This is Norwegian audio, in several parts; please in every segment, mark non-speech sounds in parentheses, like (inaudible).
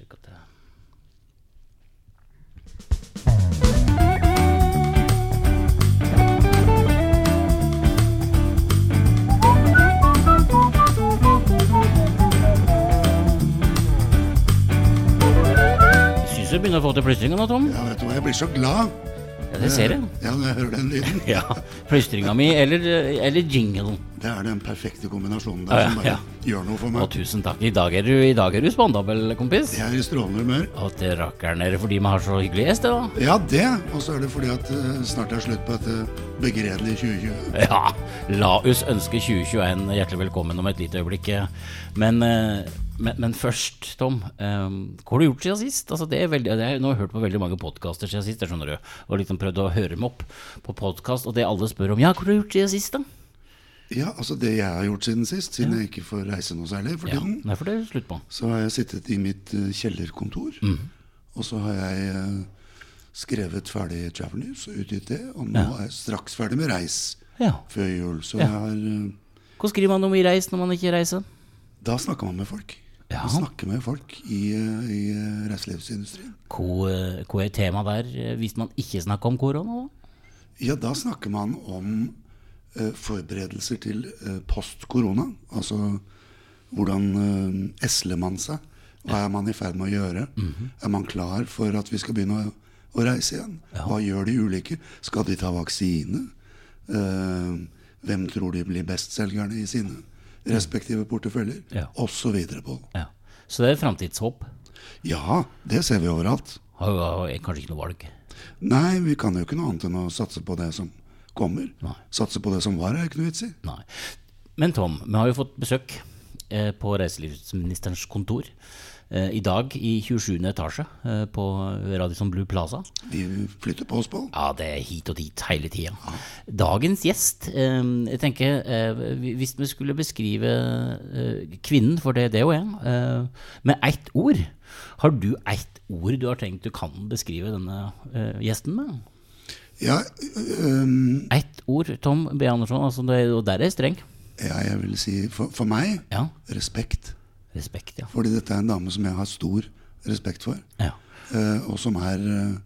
Det Syns du begynner å få til plystringa Tom? Ja, vet du hva, jeg så glad. Det ser jeg. Ja, når jeg hører den lyden. (laughs) Ja, Plystringa mi eller, eller jingle. Det er den perfekte kombinasjonen der der ja, som bare ja. gjør noe for meg. Og tusen takk. I dag er du, i dag er du spandabel, kompis. Jeg er i strålende humør. Og til rakkeren er det fordi vi har så hyggelig gjest, det, da. Ja, det. Og så er det fordi at eh, snart er slutt på dette begredelige 2020. Ja, la oss ønske 2021 hjertelig velkommen om et lite øyeblikk. Men, eh, men, men først, Tom. Um, hva har du gjort siden sist? Altså, det er veldig, det er, nå har jeg hørt på veldig mange podkaster siden sist, skjønner du. Og liksom prøvd å høre dem opp på podkast, og det alle spør om Ja, hva har du gjort siden sist, da? Ja, altså det jeg har gjort siden sist, siden jeg ikke får reise noe særlig for Ja, tiden, ja, for det er slutt på. så har jeg sittet i mitt eh, kjellerkontor. Mm. Og så har jeg eh, skrevet ferdig Travel News og utgitt det. Og nå er jeg straks ferdig med Reis Ja. før jul. Så Ja. jeg har eh, Hva skriver man om i reis når man ikke reiser? Da snakker man med folk. Ja. Og snakker med folk i, eh, i eh, reiselivsindustrien. Hva, eh, hva er temaet der hvis man ikke snakker om korona? Ja, da snakker man om eh, forberedelser til eh, post korona. Altså hvordan eh, esler man seg? Hva er man i ferd med å gjøre? Er man klar for at vi skal begynne å, å reise igjen? Hva gjør de ulike? Skal de ta vaksine? Eh, hvem tror de blir bestselgerne i sine respektive porteføljer? Ja. Og så. Ja. Så det er framtidshåp. Ja, det ser vi overalt. Har jo kanskje ikke noe valg. Nei, vi kan jo ikke noe annet enn å satse på det som kommer. Nei. Satse på det som var, er ikke noe vits i. Nei. Men Tom, vi har jo fått besøk eh, på reiselivsministerens kontor i dag i 27. etasje eh, på Radisson Blue Plaza. Vi flytter på oss på. Ja, det er hit og dit hele tida. Dagens gjest eh, Jeg tenker, eh, Hvis vi skulle beskrive eh, kvinnen, for det det er, eh, med ett ord Har du ett ord du har tenkt du kan beskrive denne eh, gjesten med? Ja, um, Ett ord, Tom B. Andersson. Altså det, og der er jeg streng. ja, jeg vil si for, for meg Ja. respekt. Respekt, ja. Fordi dette er en dame som jeg har stor respekt for. Ja. eh, og som er eh,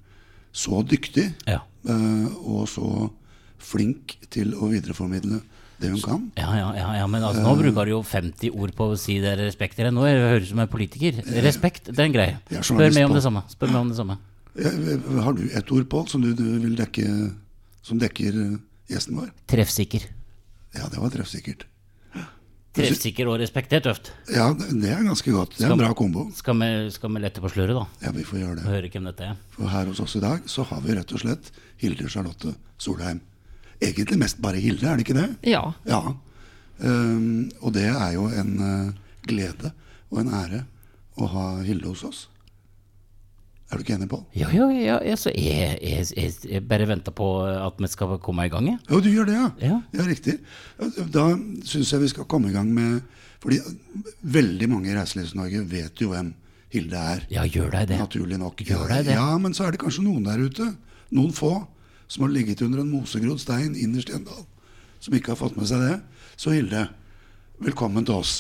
så dyktig Ja. eh, og så flink til å videreformidle det hun kan. Ja, ja, ja, ja, men altså, nå bruker du jo 50 ord på å si det. Nå er det høres ut som en politiker. Respekt, det er en greie. Spør meg om det samme. Spør meg om det samme. Har du et ord, Pål, som du, du vil dekke som dekker gjesten vår? Treffsikker. Ja, det var treffsikkert. Treffsikker og respekt, det er tøft. Ja, det det er ganske godt. Det er en bra kombo. Skal vi, skal vi lette på sløret, da? Ja, vi får gjøre det. høre hvem dette er? For her hos oss i dag så har vi rett og slett Hilde Charlotte Solheim. Egentlig mest bare Hilde, er det ikke det? Ja. Ja. Um, og det er jo en uh, glede og en ære å ha Hilde hos oss. Er du ikke enig, Pål? Ja, ja, ja, altså, jeg, jeg, jeg, jeg bare venter på at vi skal komme i gang, jeg. Jo, du gjør det, ja. Ja. Ja, riktig. Da syns jeg vi skal komme i gang med Fordi veldig mange i Reiselivs-Norge vet jo hvem Hilde er. Ja, gjør deg det. Naturlig nok. Gjør deg det? Ja, men så er det kanskje noen der ute, noen få, som har ligget under en mosegrodd stein innerst i en dal, som ikke har fått med seg det. Så Hilde, velkommen til oss.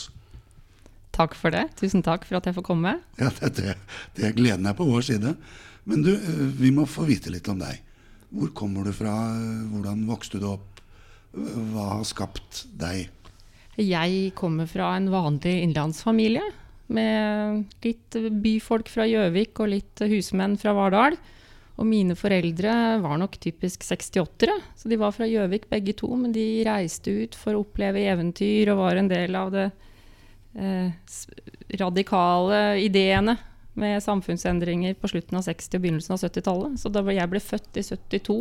Takk for det. Tusen takk for at jeg får komme. (laughs) Ja, det, det, det Gleden er på vår side. Men du, eh, vi må få vite litt om deg. Hvor kommer du fra? Hvordan vokste du opp? Hva har skapt deg? Jeg kommer fra en vanlig innlandsfamilie. Med litt byfolk fra Gjøvik og litt husmenn fra Vardal. Og mine foreldre var nok typisk 68-ere, så de var fra Gjøvik begge to. Men de reiste ut for å oppleve eventyr og var en del av det radikale ideene med samfunnsendringer på slutten av 60- og begynnelsen av 70-tallet. Så da jeg ble født i 72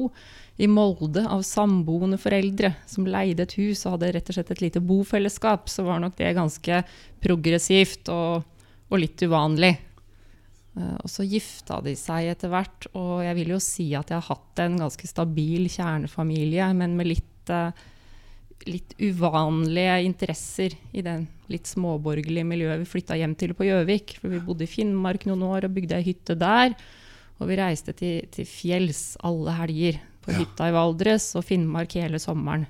i Molde av samboende foreldre som leide et hus og hadde rett og slett et lite bofellesskap, så var nok det ganske progressivt og, og litt uvanlig. Eh, Og så gifta de seg etter hvert, og jeg vil jo si at jeg har hatt en ganske stabil kjernefamilie, men med litt, eh, litt uvanlige interesser i den litt småborgerlige miljøet vi flytta hjem til på Gjøvik. For vi bodde i Finnmark noen år og bygde ei hytte der. Og vi reiste til, til fjells alle helger på Ja. hytta i Valdres og Finnmark hele sommeren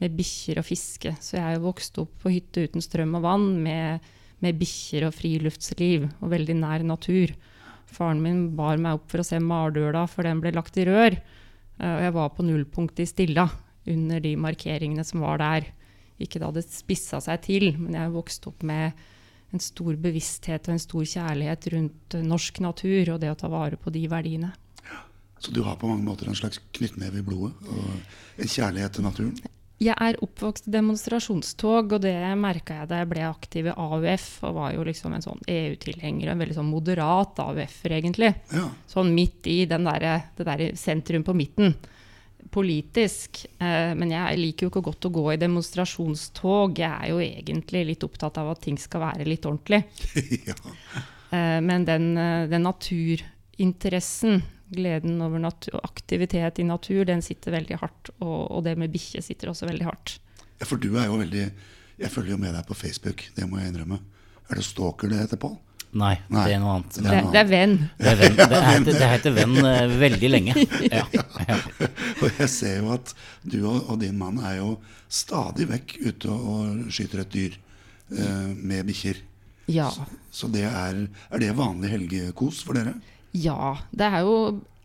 med bikkjer og fiske. Så jeg vokste opp på hytte uten strøm og vann med, med bikkjer og friluftsliv og veldig nær natur. Faren min bar meg opp for å se Mardøla, for den ble lagt i rør. Eh, og jeg var på nullpunktet i Stilla under de markeringene som var der. Ikke da det spissa seg til, men jeg vokste opp med en stor bevissthet og en stor kjærlighet rundt norsk natur og det å ta vare på de verdiene. Så du har på mange måter en slags knyttneve i blodet og en kjærlighet til naturen? Jeg er oppvokst i demonstrasjonstog, og det merka jeg da jeg ble aktiv i AUF. Og var jo liksom en sånn EU-tilhenger, en veldig sånn moderat AUF-er, egentlig. Ja. Sånn midt i den der, det der sentrum på midten. Politisk. Eh, men jeg liker jo ikke godt å gå i demonstrasjonstog. Jeg er jo egentlig litt opptatt av at ting skal være litt ordentlig. (laughs) ja. Eh, men den, eh, den naturinteressen gleden over aktivitet i natur, den sitter veldig hardt. Og, og det med bikkje sitter også veldig hardt. Ja, For du er jo veldig Jeg følger jo med deg på Facebook, det må jeg innrømme. Er det stalker det heter, Pål? Nei, Nei, det er noe annet. det Det, det er venn. Det, er venn, det, heter, det heter venn uh, veldig lenge. Ja. (laughs) Ja. Og jeg ser jo at du og, og din mann er jo stadig vekk ute og, og skyter et dyr uh, med bikkjer. Ja. Så det er, er det vanlig helgekos for dere? Ja. Det er jo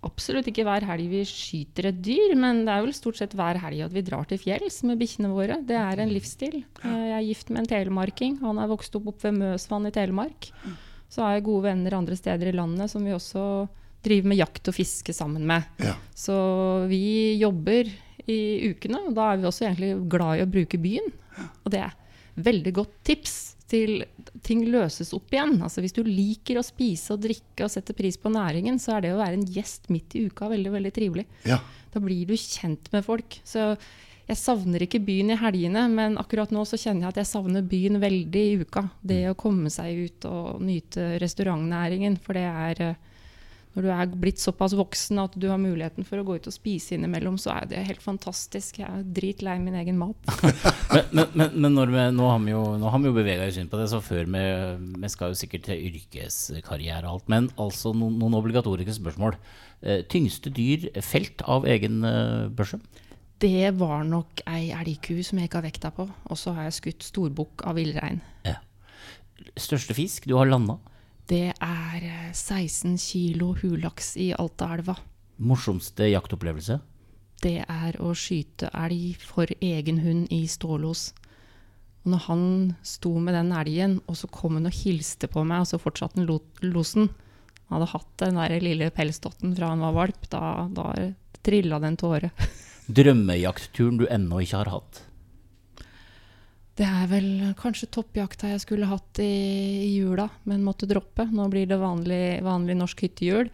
absolutt ikke hver helg vi skyter et dyr, men det er vel stort sett hver helg at vi drar til fjells med bikkjene våre. Det er en livsstil. Eh, Jeg er gift med en telemarking. Han er vokst opp opp ved Møsvann i Telemark. Så har jeg gode venner andre steder i landet som vi også driver med jakt og fiske sammen med. Ja. Så vi jobber i ukene, og da er vi også egentlig glad i å bruke byen. Og det er veldig godt tips til ting løses opp igjen. Altså Hvis du liker å spise og drikke og setter pris på næringen, så er det å være en gjest midt i uka veldig veldig trivelig. Ja. Da blir du kjent med folk. Så jeg savner ikke byen i helgene, men akkurat nå så kjenner jeg at jeg savner byen veldig i uka. Det å komme seg ut og nyte restaurantnæringen. For det er eh, Når du er blitt såpass voksen at du har muligheten for å gå ut og spise innimellom, så er det helt fantastisk. Jeg er dritlei min egen mat. (laughs) Men, men, men, vi, nå har vi jo, nå har vi jo bevega oss inn på det, så før vi, vi skal jo sikkert til yrkeskarriere og alt. Men altså noen, noen obligatoriske spørsmål. Eh, tyngste dyr felt av egen eh, børse? Det var nok ei elgku som jeg ikke har vekta på. Og så har jeg skutt storbukk av villrein. Ja. Største fisk du har landa? Det er eh, 16 kilo hulaks i Altaelva. Morsomste jaktopplevelse? Det er å skyte elg for egen hund i stålås. Og når han sto med den elgen, og så kom han og hilste på meg, og så fortsatte han lo- losen Han hadde hatt den der lille pelsdotten fra han var valp. Da, da trilla det en tåre. (laughs) Drømmejaktturen du ennå ikke har hatt? Det er vel kanskje toppjakta jeg skulle hatt i, i jula, men måtte droppe. Nå blir det vanlig, vanlig norsk hyttejul.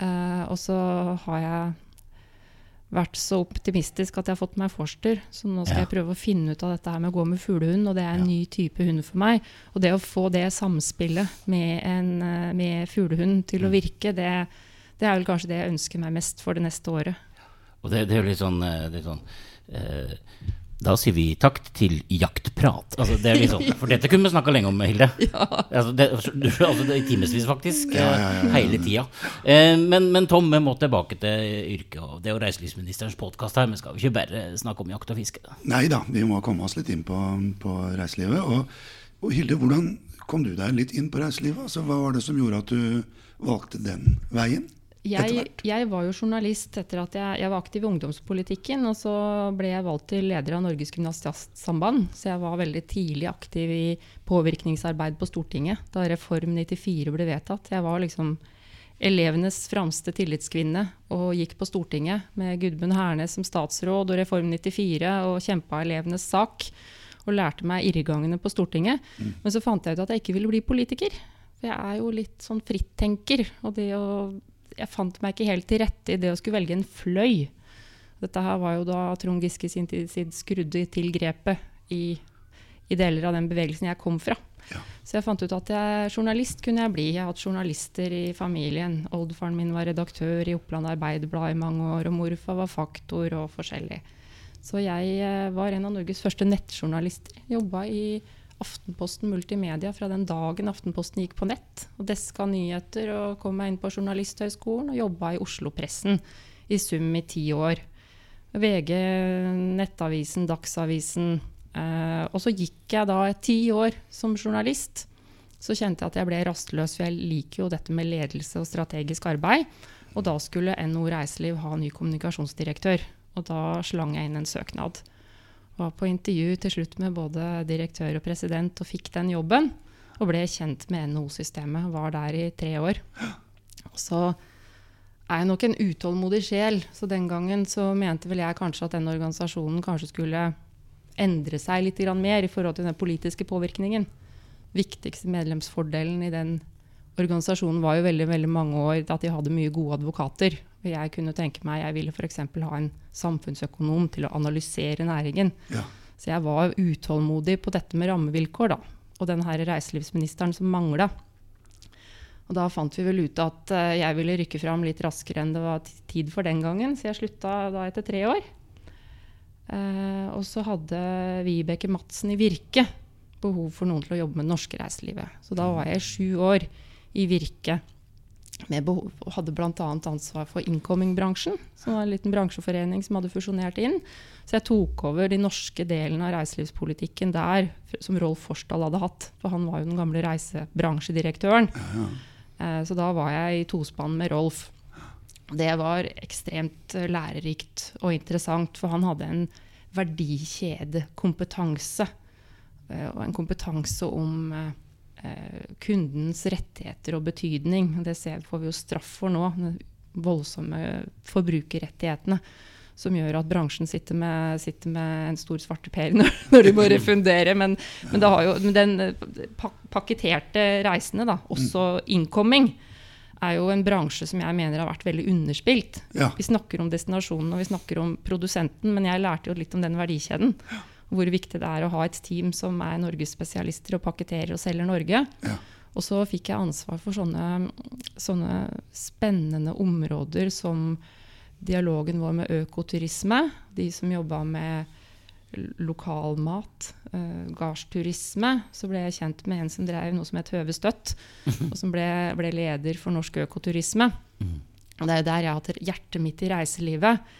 Uh, og så har jeg vært så optimistisk at jeg har fått meg forster. Så nå skal Ja. jeg prøve å finne ut av dette her med å gå med fuglehund, og det er en ny type hund for meg. Og det å få det samspillet med, en, eh, med fuglehund til å virke, det, det er vel kanskje det jeg ønsker meg mest for det neste året. Og det, det er jo litt sånn, eh, litt sånn eh, Da sier vi takk til jaktprat. Altså, det er litt sånn, for dette kunne vi snakka lenge om, Hilde. (laughs) Altså, det, du, altså, det er I timevis, faktisk. Ja, ja, ja, ja. eh, Hele tida. Eh, men, men Tom, vi må tilbake til yrket. og Det er jo reiselivsministerens podkast her. Vi skal jo ikke bare snakke om jakt og fiske. Nei da, vi må komme oss litt inn på, på reiselivet. Og, og Hilde, hvordan kom du deg litt inn på reiselivet? Altså, hva var det som gjorde at du valgte den veien? Jeg, jeg var jo journalist etter at jeg, jeg var aktiv i ungdomspolitikken. Og så ble jeg valgt til leder av Norges Gymnasiastsamband. Så jeg var veldig tidlig aktiv i påvirkningsarbeid på Stortinget da Reform 94 ble vedtatt. Jeg var liksom elevenes fremste tillitskvinne og gikk på Stortinget med Gudmund Hernes som statsråd og Reform 94 og kjempa elevenes sak. Og lærte meg irrgangene på Stortinget. Men så fant jeg ut at jeg ikke ville bli politiker. For jeg er jo litt sånn frittenker. Og det å jeg fant meg ikke helt til rette i det å skulle velge en fløy. Dette her var jo da Trond Giske sin tid skrudde til grepet i, i deler av den bevegelsen jeg kom fra. Ja. Så jeg fant ut at jeg, journalist kunne jeg bli. Jeg har hatt journalister i familien. Oldefaren min var redaktør i Oppland Arbeiderblad i mange år, og morfar var faktor og forskjellig. Så jeg eh, var en av Norges første nettjournalister. Jobba i Aftenposten Multimedia fra den dagen Aftenposten gikk på nett. Og deska nyheter og kom meg inn på Journalisthøgskolen og jobba i Oslo-pressen i sum i ti år. VG, Nettavisen, Dagsavisen. Eh, og så gikk jeg da ti år som journalist. så kjente jeg at jeg ble rastløs, for jeg liker jo dette med ledelse og strategisk arbeid. Og da skulle NO Reiseliv ha ny kommunikasjonsdirektør. Og da slang jeg inn en søknad. Var på intervju til slutt med både direktør og president og fikk den jobben. Og ble kjent med NHO-systemet. Var der i tre år. Så er jeg nok en utålmodig sjel, så den gangen så mente vel jeg kanskje at den organisasjonen kanskje skulle endre seg litt mer i forhold til den politiske påvirkningen viktigste medlemsfordelen i den organisasjonen var jo veldig, veldig mange år at de hadde mye gode advokater. Jeg kunne tenke meg, jeg ville f.eks. ha en samfunnsøkonom til å analysere næringen. Ja. Så jeg var utålmodig på dette med rammevilkår, da. Og den her reiselivsministeren som mangla. Og da fant vi vel ut at uh, jeg ville rykke fram litt raskere enn det var tid for den gangen, så jeg slutta da etter tre år. Uh, og så hadde Vibeke Madsen i Virke behov for noen til å jobbe med det norske reiselivet. Så da var jeg sju år i Virke med behov, og hadde bl.a. ansvar for incoming-bransjen, som var en liten bransjeforening som hadde fusjonert inn. Så jeg tok over de norske delene av reiselivspolitikken der, som Rolf Forsdal hadde hatt. For han var jo den gamle reisebransjedirektøren. Eh, så da var jeg i tospann med Rolf. Det var ekstremt lærerikt og interessant, for han hadde en verdikjedekompetanse Eh, og en kompetanse om eh, kundens rettigheter og betydning. Det får vi jo straff for nå, de voldsomme forbrukerrettighetene. Som gjør at bransjen sitter med, sitter med en stor svarteper når, når de må refundere. Men, men, jo, men den eh, pakketerte reisende, da, også innkomming, er jo en bransje som jeg mener har vært veldig underspilt. Ja. Vi snakker om destinasjonen og vi snakker om produsenten, men jeg lærte jo litt om den verdikjeden. Hvor viktig det er å ha et team som er norgesspesialister og pakketterer og selger Norge. Ja. Og så fikk jeg ansvar for sånne, sånne, spennende områder som dialogen vår med økoturisme. De som jobba med lokalmat, uh, gardsturisme. Så ble jeg kjent med en som drev noe som het Høve Støtt, og som ble, ble leder for norsk økoturisme. Mm. Og det er jo der jeg har hatt hjertet mitt i reiselivet.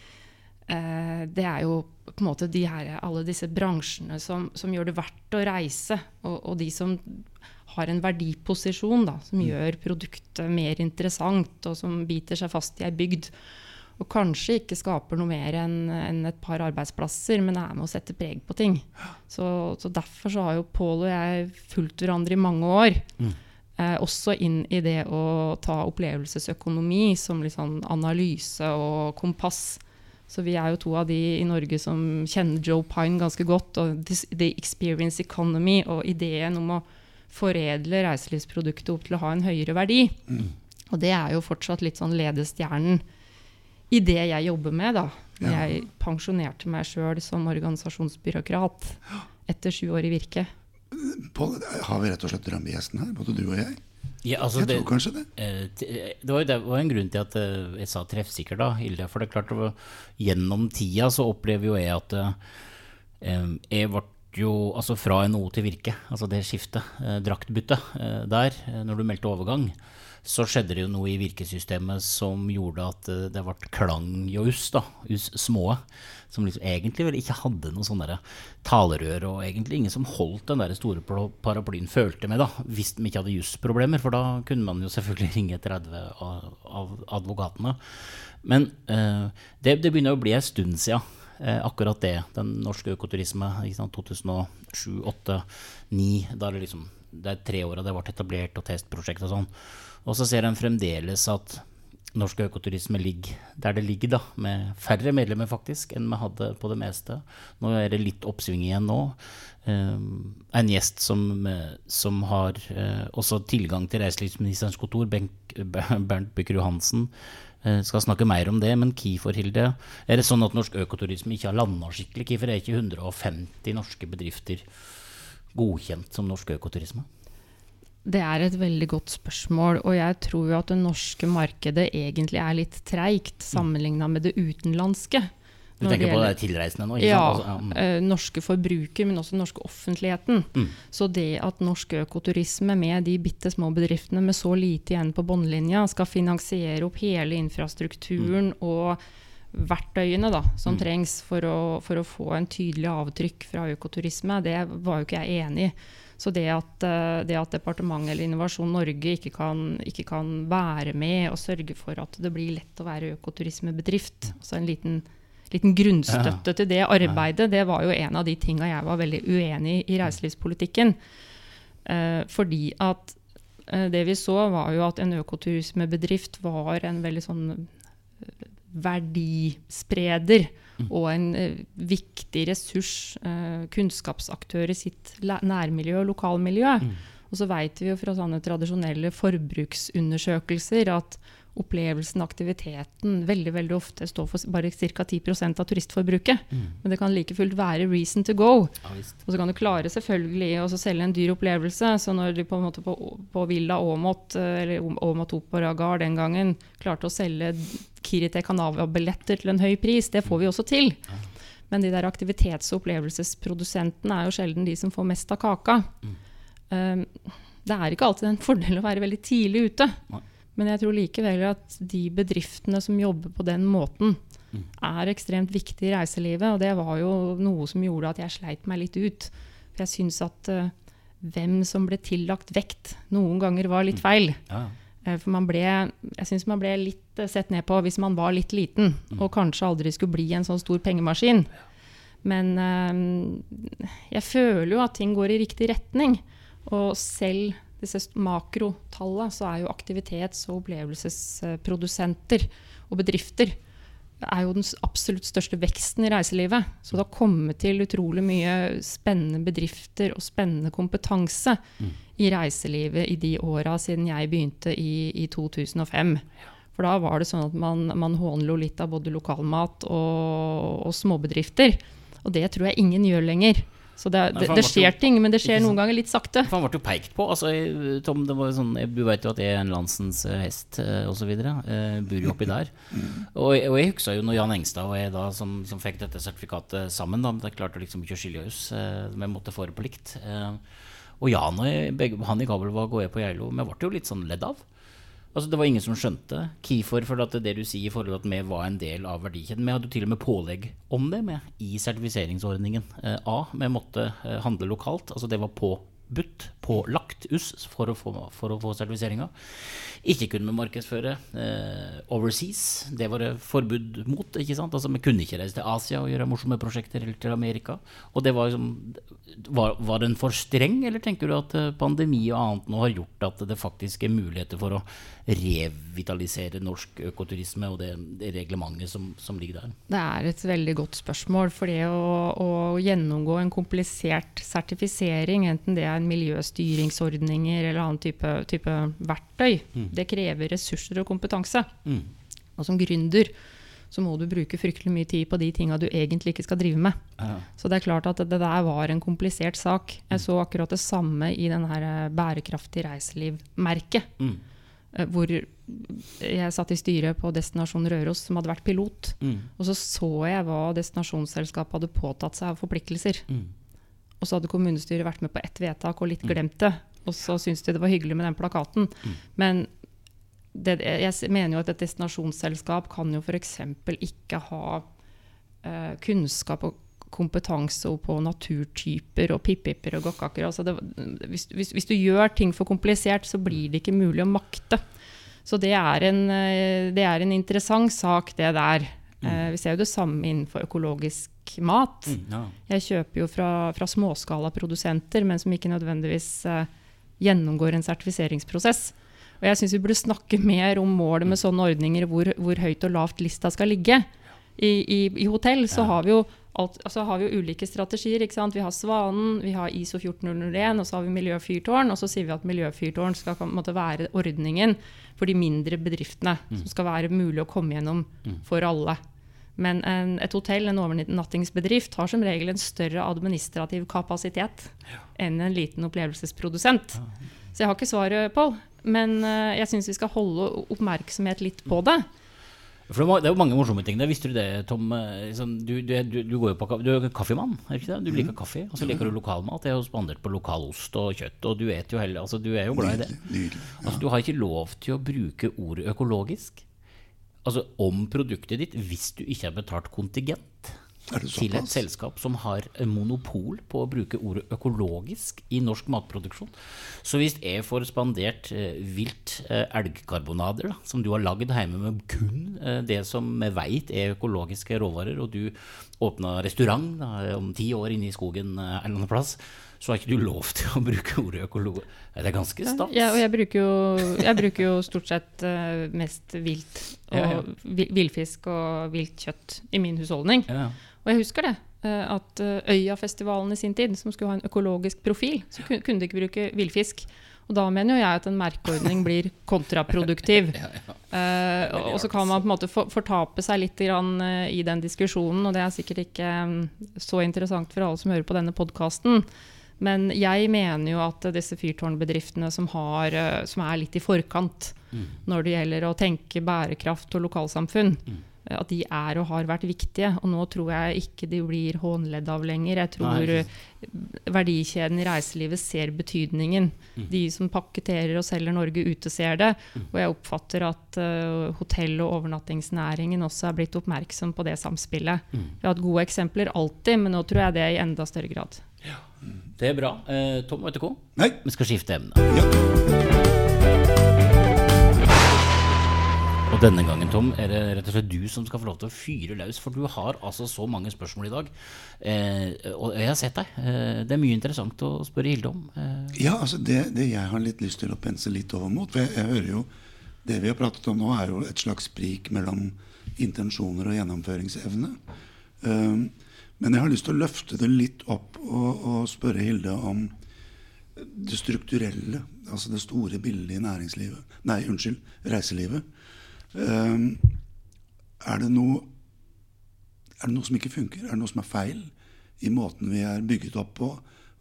Uh, det er jo på en måte de her, alle disse bransjene som, som, gjør det verdt å reise, og, og de som har en verdiposisjon da, som mm. gjør produktet mer interessant, og som biter seg fast i ei bygd. Og kanskje ikke skaper noe mer enn en et par arbeidsplasser, men er med å sette preg på ting. Så, så Derfor så har jo Pål og jeg fulgt hverandre i mange år. Mm. Eh, også inn i det å ta opplevelsesøkonomi som sånn analyse og kompass. Så vi er jo to av de i Norge som kjenner Joe Pine ganske godt. Og The Experience Economy og ideen om å foredle reiselivsproduktet opp til å ha en høyere verdi. Mm. Og det er jo fortsatt litt sånn ledestjernen i det jeg jobber med, da. Ja. jeg pensjonerte meg sjøl som organisasjonsbyråkrat etter sju år i virke. Pål, har vi rett og slett drømmegjesten her, både du og jeg? Ja, altså jeg tror kanskje det. Eh, eh, det var, det var, en grunn til at eh, jeg sa treffsikker, da, Hilde. For det er klart, var, gjennom tida så opplever jo jeg at jeg ble jo altså fra NHO til Virke, altså det skiftet, draktbyttet der, når du meldte overgang, så skjedde det jo noe i virkesystemet som gjorde at det ble klangjous, da, us små som liksom egentlig vel ikke hadde noe sånn talerør, og egentlig ingen som holdt den der store paraplyen, følte med, da, hvis de ikke hadde jusproblemer. For da kunne man jo selvfølgelig (laughs) ringe 30 av advokatene. Men eh, det, det, begynner å bli en stund siden. Eh, akkurat det. Den norske økoturisme. 2007, 2008, 2009. Da er det liksom det er tre åra det ble etablert, og testprosjekt og sånn. Og så ser en fremdeles at norsk økoturisme ligger der det ligger, da, med færre medlemmer faktisk enn vi hadde på det meste. Nå er det litt oppsving igjen nå. Um, en gjest som, som har uh, også tilgang til reiselivsministerens kontor, Benk, Bernt Bykkerud Hansen, uh, skal snakke mer om det. Men hvorfor, Hilde, er det sånn at norsk økoturisme ikke har landa skikkelig? Hvorfor er ikke 150 norske bedrifter godkjent som norsk økoturisme? Det er et veldig godt spørsmål, og jeg tror jo at det norske markedet egentlig er litt treigt sammenligna med det utenlandske. Du tenker på det tilreisende nå? ja, altså, ja. Eh, norske forbruker, men også den norske offentligheten. Mm. Så det at norsk økoturisme med de bitte små bedriftene med så lite igjen på bunnlinja, skal finansiere opp hele infrastrukturen mm. og verktøyene da, som mm. trengs for å, for å, få en tydelig avtrykk fra økoturisme, det var jo ikke jeg enig i. Så det at, eh, det at departementet eller Innovasjon Norge ikke kan, ikke kan, være med og sørge for at det blir lett å være økoturismebedrift, altså en liten, liten grunnstøtte ja. til det arbeidet, det var jo en av de tinga jeg var veldig uenig i i reiselivspolitikken. Eh, fordi at eh, det vi så, var jo at en økoturismebedrift var en veldig sånn eh, verdispreder mm. Og en uh, viktig ressurs, uh, kunnskapsaktør i sitt nærmiljø og lokalmiljø. Mm. Og så vet vi jo fra sånne tradisjonelle forbruksundersøkelser at opplevelsen, aktiviteten, veldig veldig ofte står for bare ca. 10 av turistforbruket. Mm. Men det kan like fullt være reason to go. Ja, og så kan du klare selvfølgelig å selge en dyr opplevelse. Så når de på, en måte på, på Villa Åmot, eh, eller Åmot Opera Gard den gangen, klarte å selge Kirite Canava-billetter til en høy pris, det får vi også til. Ja. Men de der aktivitets- og opplevelsesprodusentene er jo sjelden de som får mest av kaka. Mm. Um, det er ikke alltid en fordel å være veldig tidlig ute. Nei. Men jeg tror likevel at de bedriftene som jobber på den måten, mm. er ekstremt viktige i reiselivet. Og det var jo noe som gjorde at jeg sleit meg litt ut. For jeg syns at uh, hvem som ble tillagt vekt, noen ganger var litt mm. feil. Ja. Uh, for man ble, jeg syns man ble litt uh, sett ned på hvis man var litt liten, mm. og kanskje aldri skulle bli en sånn stor pengemaskin. Men jeg føler jo at ting går i riktig retning. Og selv disse makrotallene, så er jo aktivitets- og opplevelsesprodusenter og bedrifter er jo den absolutt største veksten i reiselivet. Så det har kommet til utrolig mye spennende bedrifter og spennende kompetanse mm. i reiselivet i de åra siden jeg begynte i, i, 2005. For da var det sånn at man, man hånlo litt av både lokalmat og, og småbedrifter. Og det tror jeg ingen gjør lenger. Så det, det, det skjer ting, men det skjer noen ganger litt sakte. For han ble jo pekt på. Altså, Tom, det var sånn, Du vet jo at jeg er en landsens eh, hest eh, osv. Eh, bor jo oppi der. Og, og jeg huska jo når Jan Engstad og jeg da som, som fikk dette sertifikatet sammen, da, det klarte liksom ikke å skille oss. Eh, vi måtte få det på likt. Eh, og Jan og jeg, begge, han i Kabelvåg og jeg på Geilo, vi ble jo litt sånn ledd av. Altså, det var ingen som skjønte hvorfor, for at det du sier i forhold til at vi var en del av verdikjeden. Vi hadde til og med pålegg om det med i sertifiseringsordningen. Eh, A, vi måtte eh, handle lokalt. Altså det var påbudt, pålagt USS for å få, for å få sertifiseringa. Ikke kunne vi markedsføre eh, overseas. Det var det forbud mot. ikke sant? Altså Vi kunne ikke reise til Asia og gjøre morsomme prosjekter, eller til Amerika. Og det var liksom var, var, den for streng, eller tenker du at eh, pandemi og annet nå har gjort at det faktisk er muligheter for å revitalisere norsk økoturisme og det, det reglementet som, som, ligger der? Det er et veldig godt spørsmål. For det å, å, gjennomgå en komplisert sertifisering, enten det er en miljøstyringsordninger eller annen type, type verktøy, mm. det krever ressurser og kompetanse. Mm. Og som gründer så må du bruke fryktelig mye tid på de tinga du egentlig ikke skal drive med. Ja. Så det er klart at det der var en komplisert sak. Jeg mm. så akkurat det samme i den her eh, Bærekraftig reiseliv-merket. Mm. Eh, hvor jeg satt i styret på Destinasjon Røros, som hadde vært pilot. Mm. Og så så jeg hva destinasjonsselskapet hadde påtatt seg av forpliktelser. Mm. Og så hadde kommunestyret vært med på ett vedtak og litt mm. glemt det. Og så syntes de det var hyggelig med den plakaten. Mm. Men det, jeg mener jo at et destinasjonsselskap kan jo f.eks. ikke ha uh, kunnskap og kompetanse på naturtyper og pippiper og gokkaker. Altså hvis, hvis, hvis, du gjør ting for komplisert, så blir det ikke mulig å makte. Så det er en, uh, det er en interessant sak, det der. Uh, vi ser jo det samme innenfor økologisk mat. Mm, ja. Jeg kjøper jo fra, fra småskalaprodusenter, men som ikke nødvendigvis gjennomgår en sertifiseringsprosess. Og jeg syns vi burde snakke mer om målet med sånne ordninger, hvor, hvor høyt og lavt lista skal ligge. I, i, i hotell så har vi jo alt, altså har vi jo ulike strategier. ikke sant? Vi har Svanen, vi har ISO 14001, og så har vi Miljøfyrtårn. Og så sier vi at Miljøfyrtårn skal måte, være ordningen for de mindre bedriftene. Mm. Som skal være mulig å komme gjennom mm. for alle. Men en, et hotell, en overnattingsbedrift, har som regel en større administrativ kapasitet ja. enn en liten opplevelsesprodusent. Ja. Så jeg har ikke svaret, Pål. Men uh, jeg syns vi skal holde oppmerksomhet litt på det. For Det er jo mange morsomme ting. Det visste du det, Tom? Sånn, du, du, du, du, går jo på, du er kaffemann, er ikke det? Du liker kaffe, og så liker du lokalmat. Jeg har spandert på lokal ost og kjøtt, og du jo heller, altså, du er jo glad i det. Altså, du har ikke lov til å bruke ordet økologisk altså, om produktet ditt hvis du ikke har betalt kontingent. Det til et selskap som har monopol på å bruke ordet økologisk i norsk matproduksjon. Så hvis jeg får spandert eh, vilt eh, elgkarbonader, da, som du har lagd hjemme med kun eh, det som vi veit er økologiske råvarer, og du åpna restaurant da, om ti år inne i skogen eh, en eller annen plass, så har ikke du lov til å bruke ordet økolog. Det er ganske stas. Ja, og jeg bruker jo, jeg bruker jo stort sett eh, mest vilt og Ja, ja. villfisk og vilt kjøtt i min husholdning. Ja. Og jeg husker det. eh, At eh, Øyafestivalen i sin tid, som skulle ha en økologisk profil, så kunne de ikke bruke villfisk. Og da mener jo jeg at en merkeordning blir kontraproduktiv. (laughs) Eh, og så kan man på en måte fortape seg litt grann, eh, i den diskusjonen, og det er sikkert ikke mm, så interessant for alle som hører på denne podkasten. Men jeg mener jo at disse fyrtårnbedriftene som, har, som er litt i forkant når det gjelder å tenke bærekraft og lokalsamfunn, eh, at de er og har vært viktige. Og nå tror jeg ikke de blir hånledd av lenger. Jeg tror Nei. eh, verdikjeden i reiselivet ser betydningen. De som pakketterer og selger Norge ute, ser det. Og jeg oppfatter at uh, hotell- og overnattingsnæringen også er blitt oppmerksom på det samspillet. Vi har hatt gode eksempler alltid, men nå tror jeg det er i enda større grad. Det er bra. Eh, Tom, vet du hva? Nei. Vi skal skifte emne. Ja. Denne gangen, Tom, er det rett og slett du som skal få lov til å fyre løs, for du har altså så mange spørsmål i dag. Eh, og jeg har sett deg. Eh, det er mye interessant å spørre Hilde om. Eh, Ja, altså det, det jeg har litt lyst til å pense litt over mot For jeg, jeg hører jo Det vi har pratet om nå, er jo et slags sprik mellom intensjoner og gjennomføringsevne. Um, men jeg har lyst til å løfte det litt opp og, og spørre Hilde om det strukturelle. Altså det store bildet i næringslivet. Nei, unnskyld, reiselivet. Um, er det noe er det noe som ikke funker? Er det noe som er feil i måten vi er bygget opp på?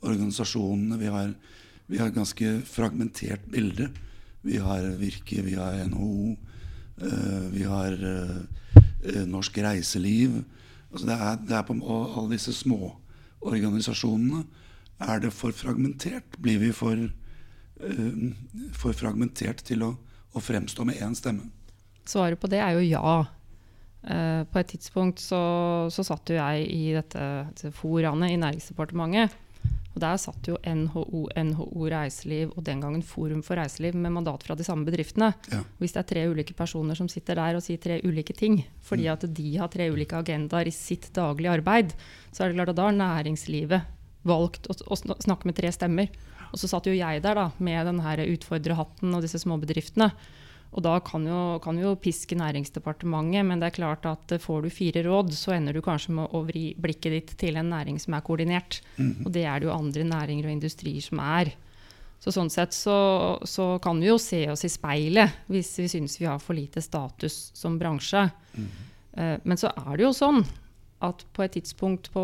Organisasjonene Vi har, vi har et ganske fragmentert bilde. Vi har Virke, vi har NHO, eh, vi har eh, Norsk Reiseliv. Altså det er, det er på, alle disse små organisasjonene. Er det for fragmentert? Blir vi for, eh, for fragmentert til å, å fremstå med én stemme? Svaret på det er jo ja. Uh, på et tidspunkt så, så satt jo jeg i dette, dette foraene i Næringsdepartementet. Og der satt jo NHO, NHO Reiseliv og den gangen Forum for reiseliv med mandat fra de samme bedriftene. Ja. Hvis det er tre ulike personer som sitter der og sier tre ulike ting, fordi at de har tre ulike agendaer i sitt daglige arbeid, så er det klart at da har næringslivet valgt å, å snakke med tre stemmer. Og så satt jo jeg der da, med den utfordrerhatten og disse småbedriftene. Og da kan jo, kan jo piske Næringsdepartementet, men det er klart at eh, får du fire råd, så ender du kanskje med å vri blikket ditt til en næring som er koordinert. Og det er det jo andre næringer og industrier som er. Så sånn sett så, så kan vi jo se oss i speilet hvis vi syns vi har for lite status som bransje. Eh, Men så er det jo sånn at på et tidspunkt på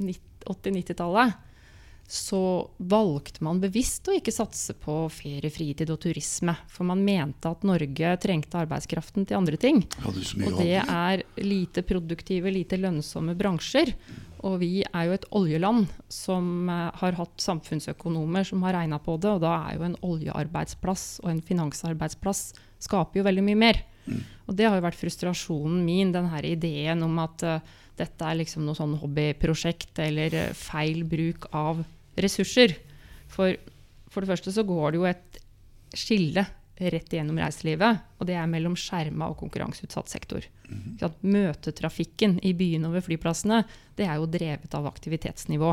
80-90-tallet så valgte man bevisst å ikke satse på ferie, fritid og turisme. For man mente at Norge trengte arbeidskraften til andre ting. Ja, det Og det er lite produktive, lite lønnsomme bransjer. Og vi er jo et oljeland som eh, har hatt samfunnsøkonomer som har regna på det, og da er jo en oljearbeidsplass og en finansarbeidsplass skaper jo veldig mye mer. Og det har jo vært frustrasjonen min, den her ideen om at eh, dette er liksom noe sånn hobbyprosjekt eller eh, feil bruk av ressurser. For, for det første så går det jo et skille rett igjennom reiselivet, og det er mellom skjerma og konkurranseutsatt sektor. Så at møtetrafikken i byene og ved flyplassene, det er jo drevet av aktivitetsnivå.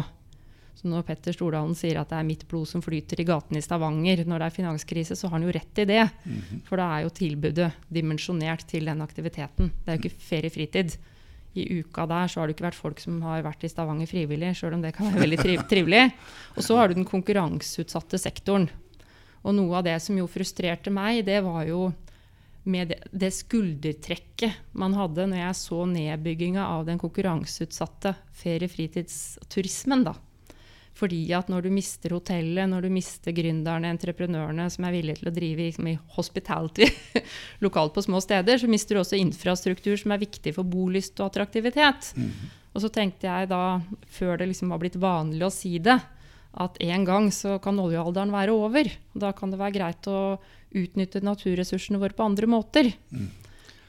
Så når Petter Stordalen sier at det er mitt blod som flyter i gatene i Stavanger når det er finanskrise, så har han jo rett i det. For da er jo tilbudet dimensjonert til den aktiviteten. Det er jo ikke ferie-fritid. I uka der så har det ikke vært folk som har vært i Stavanger frivillig, sjøl om det kan være veldig triv (laughs) trivelig. Og så har du den konkurranseutsatte sektoren. Og noe av det som jo frustrerte meg, det var jo med det, det skuldertrekket man hadde når jeg så nedbygginga av den konkurranseutsatte ferie-fritidsturismen. da. Fordi at når du mister hotellet, når du mister gründerne, entreprenørene som er villige til å drive liksom, i hospitality (laughs) lokalt på små steder, så mister du også infrastruktur som er viktig for bolyst og attraktivitet. Og så tenkte jeg da, før det liksom var blitt vanlig å si det, at en gang så kan oljealderen være over. Og da kan det være greit å utnytte naturressursene våre på andre måter. Eh,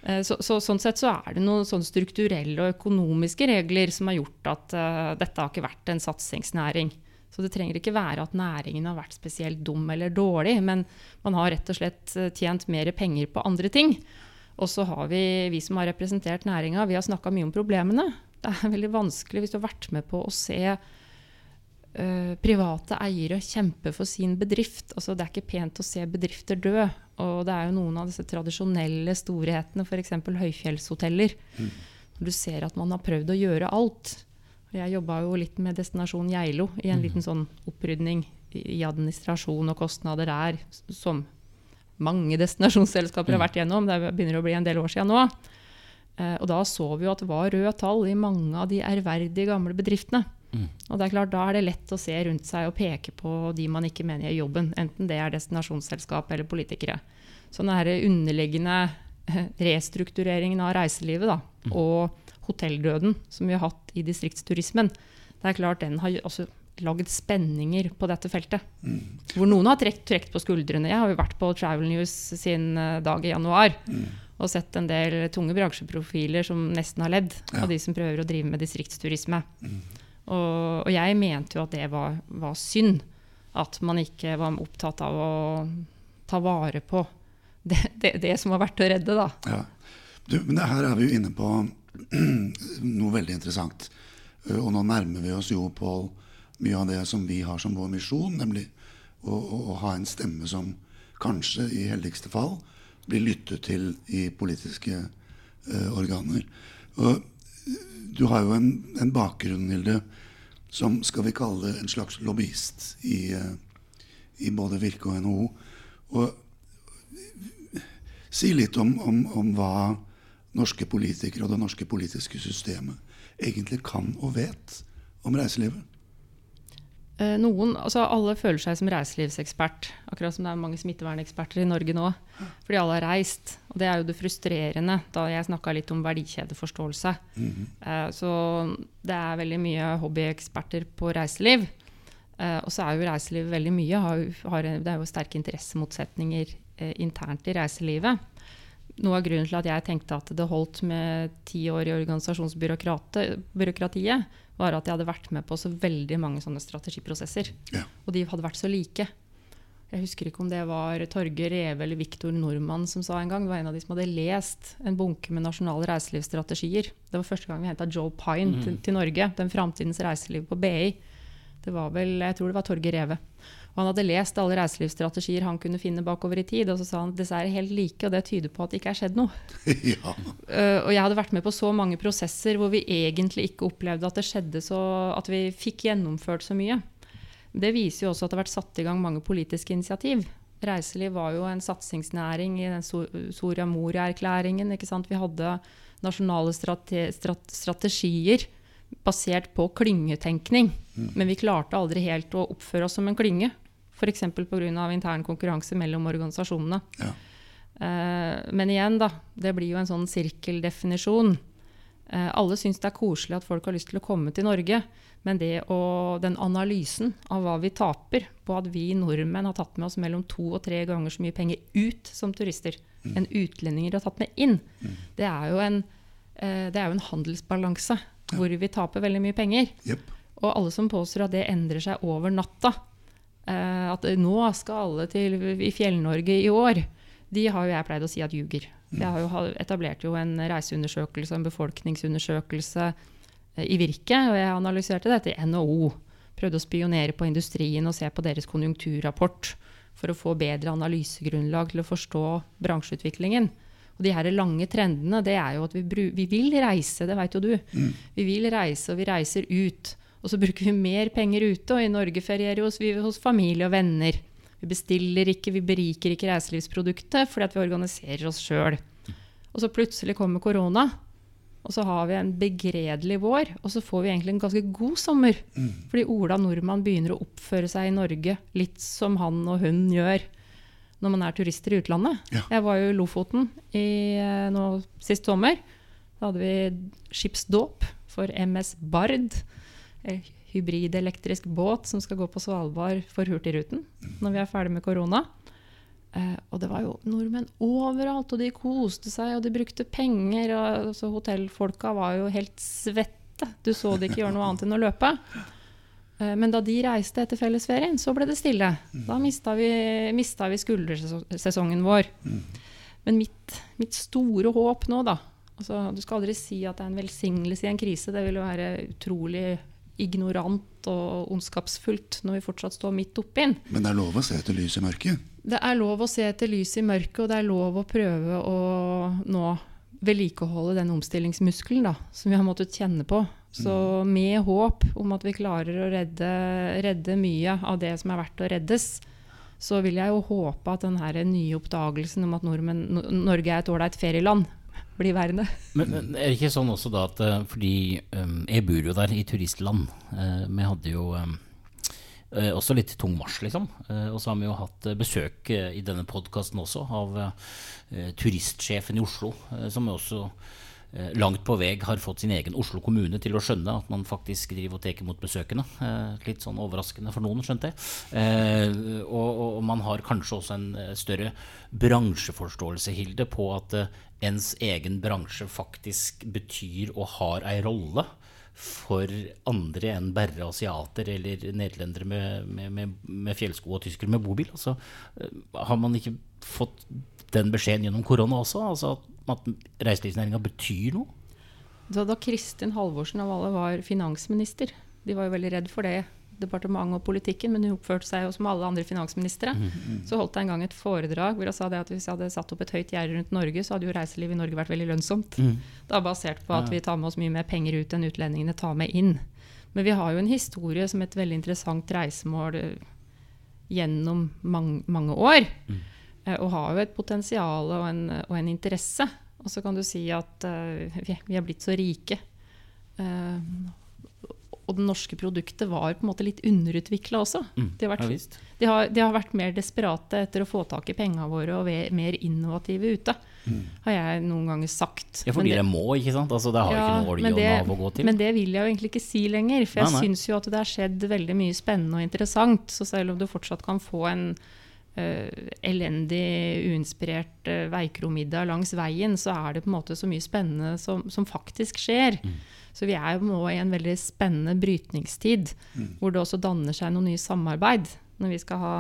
Så, så, sånn sett så er det noen sånne strukturelle og økonomiske regler som har gjort at uh, dette har ikke vært en satsingsnæring. Så det trenger ikke være at næringen har vært spesielt dum eller dårlig, men man har rett og slett eh, tjent mer penger på andre ting. Og så har vi, vi som har representert næringa, vi har snakka mye om problemene. Det er veldig vanskelig hvis du har vært med på å se eh, private eiere kjempe for sin bedrift. Altså, det er ikke pent å se bedrifter dø. Og det er jo noen av disse tradisjonelle storhetene, f.eks. høyfjellshoteller. Når du ser at man har prøvd å gjøre alt. Jeg jobba jo litt med Destinasjon Geilo i en liten sånn opprydning i administrasjon og kostnader der, som mange destinasjonsselskaper har vært gjennom. Det begynner å bli en del år siden nå. Eh, og da så vi jo at det var røde tall i mange av de ærverdige gamle bedriftene. Og det er klart, Da er det lett å se rundt seg og peke på de man ikke mener gjør jobben. Enten det er destinasjonsselskap eller politikere. Så den her underliggende eh, restruktureringen av reiselivet da, og hotelldøden som vi har hatt i distriktsturismen, det er klart den har også lagd spenninger på dette feltet. Hvor noen har trekt, trekt på skuldrene. Jeg har jo vært på Travel News sin eh, dag i januar og sett en del tunge bransjeprofiler som nesten har ledd Ja. av de som prøver å drive med distriktsturisme. Og, og jeg mente jo at det var, var synd. At man ikke var opptatt av å ta vare på det, det, det som var verdt å redde, da. Ja. Du, men her er vi jo inne på (clears throat) noe veldig interessant. Eh, Og nå nærmer vi oss jo, Pål, mye av det som vi har som vår misjon, nemlig å, å, å ha en stemme som kanskje, i heldigste fall, blir lyttet til i politiske uh, organer. Og du har jo en, en bakgrunn, Hilde, som skal vi kalle en slags lobbyist i, eh, i både Virke og NHO. Og Si litt om, om, om hva norske politikere og det norske politiske systemet egentlig kan og vet om reiselivet. Eh, Noen, altså Alle føler seg som reiselivsekspert, akkurat som det er mange smitteverneksperter i Norge nå. Fordi alle har reist. Og det er jo det frustrerende, da jeg snakka litt om verdikjedeforståelse. Eh, Så det er veldig mye hobbyeksperter på reiseliv. Eh, Og så er jo reiselivet veldig mye. Det er jo sterke interessemotsetninger internt i reiselivet. Noe av grunnen til at jeg tenkte at det holdt med ti år i organisasjonsbyråkratiet, var at jeg hadde vært med på så veldig mange sånne strategiprosesser. Ja. Og de hadde vært så like. Jeg husker ikke om det var Torge Reve eller Viktor Nordmann som sa en gang. Det var en av de som hadde lest en bunke med nasjonale reiselivsstrategier. Det var første gang vi henta Joe Pine til, til Norge. Den framtidens reiseliv på BI. Det var vel, jeg tror det var Torge Reve. Og han hadde lest alle reiselivsstrategier han kunne finne bakover i tid. Og så sa han at disse er helt like, og det tyder på at det ikke er skjedd noe. (laughs) ja. Uh, og jeg hadde vært med på så mange prosesser hvor vi egentlig ikke opplevde at det skjedde så At vi fikk gjennomført så mye. Det viser jo også at det har vært satt i gang mange politiske initiativ. Reiseliv var jo en satsingsnæring i den So- Soria Moria-erklæringen. Vi hadde nasjonale strate strate strategier basert på klyngetenkning. Men vi klarte aldri helt å oppføre oss som en klynge. F.eks. pga. intern konkurranse mellom organisasjonene. ja. Eh, men igjen, da. Det blir jo en sånn sirkeldefinisjon. Eh, alle syns det er koselig at folk har lyst til å komme til Norge. Men det å, den analysen av hva vi taper på at vi nordmenn har tatt med oss mellom to og tre ganger så mye penger ut som turister enn utlendinger har tatt med inn, det er jo en, eh, det er jo en handelsbalanse hvor vi taper veldig mye penger. Jepp. Og alle som påstår at det endrer seg over natta, eh, at nå skal alle til i Fjell-Norge i år, de har jo jeg pleid å si at ljuger. Jeg har jo etablert jo en reiseundersøkelse, en befolkningsundersøkelse eh, i Virke, og jeg analyserte dette i NHO. Prøvde å spionere på industrien og se på deres konjunkturrapport for å få bedre analysegrunnlag til å forstå bransjeutviklingen. Og de her lange trendene, det er jo at vi, vi vil reise, det vet jo du. Vi vil reise, og vi reiser ut. Og så bruker vi mer penger ute, og i Norge ferierer hos, vi hos familie og venner. Vi bestiller ikke, vi beriker ikke reiselivsproduktet fordi at vi organiserer oss sjøl. Og så plutselig kommer korona, og så har vi en begredelig vår, og så får vi egentlig en ganske god sommer. Fordi Ola nordmann begynner å oppføre seg i Norge litt som han og hun gjør når man er turister i utlandet. Ja. Jeg var jo i Lofoten i, eh, nå, sist sommer. Da hadde vi skipsdåp for MS Bard. En hybridelektrisk båt som skal gå på Svalbard for Hurtigruten når vi er ferdig med korona. Eh, og det var jo nordmenn overalt, og de koste seg, og de brukte penger. og altså, Hotellfolka var jo helt svette. Du så de ikke gjøre noe annet enn å løpe. Eh, men da de reiste etter fellesferien, så ble det stille. Da mista vi, mista vi skuldersesongen vår. Men mitt, mitt, store håp nå, da altså, Du skal aldri si at det er en velsignelse i en krise. Det ville være utrolig ignorant og ondskapsfullt når vi fortsatt står midt oppi den. Men det er lov å se etter lys i mørket? Det er lov å se etter lys i mørket, og det er lov å prøve å nå vedlikeholde den omstillingsmuskelen da, som vi har måttet kjenne på. Så med håp om at vi klarer å redde, redde mye av det som er verdt å reddes, så vil jeg jo håpe at den nye oppdagelsen om at Norge er et ålreit ferieland, blir værende. Men, men, er det ikke sånn også da at eh, fordi um, jeg bor jo der i turistland. Uh, vi hadde jo um, uh, også litt tung marsj, liksom. Uh, og så har vi jo hatt besøk i denne podkasten også av turistsjefen i Oslo, som også langt på vei har fått sin egen Oslo kommune til å skjønne at man faktisk driver og tar imot besøkende. Eh, litt sånn overraskende for noen, skjønte jeg. Eh, og, og, man har kanskje også en større bransjeforståelse, Hilde, på at ens egen bransje faktisk betyr og har ei rolle for andre enn bare asiater eller nederlendere med, med, med, med fjellsko og tyskere med bobil. Altså, har man ikke fått den beskjeden gjennom korona også? Altså at at reiselivsnæringa betyr noe? Da, da Kristin Halvorsen av alle var finansminister, de var jo veldig redd for det, departementet og politikken, men hun oppførte seg jo som alle andre finansministre. Mm, mm. Så holdt jeg en gang et foredrag hvor hun sa at hvis jeg hadde satt opp et høyt gjerde rundt Norge, så hadde jo reiselivet i Norge vært veldig lønnsomt. Mm. Det er basert på at vi tar med oss mye mer penger ut enn utlendingene tar med inn. Men vi har jo en historie som et veldig interessant reisemål eh, gjennom mange, mange år. Mm. Eh, og har jo et potensial og en, og en interesse. Og så kan du si at uh, vi, vi, er blitt så rike. Uh, og det norske produktet var på en måte litt underutvikla også. Mm, de, har vært, de, har, de, har vært, mer desperate etter å få tak i penga våre og være mer innovative ute. Mm. Har jeg noen ganger sagt. Ja, fordi det, det, må, ikke sant? Altså, det har ja, ikke noe olje og Nav å gå til. Men det vil jeg jo egentlig ikke si lenger. For jeg syns jo at det har skjedd veldig mye spennende og interessant. Så selv om du fortsatt kan få en elendig, uinspirert uh, veikromiddag langs veien, så er det på en måte så mye spennende som, som faktisk skjer. Mm. Så vi er jo nå i en veldig spennende brytningstid, mm. hvor det også danner seg noe nye samarbeid. Når vi skal ha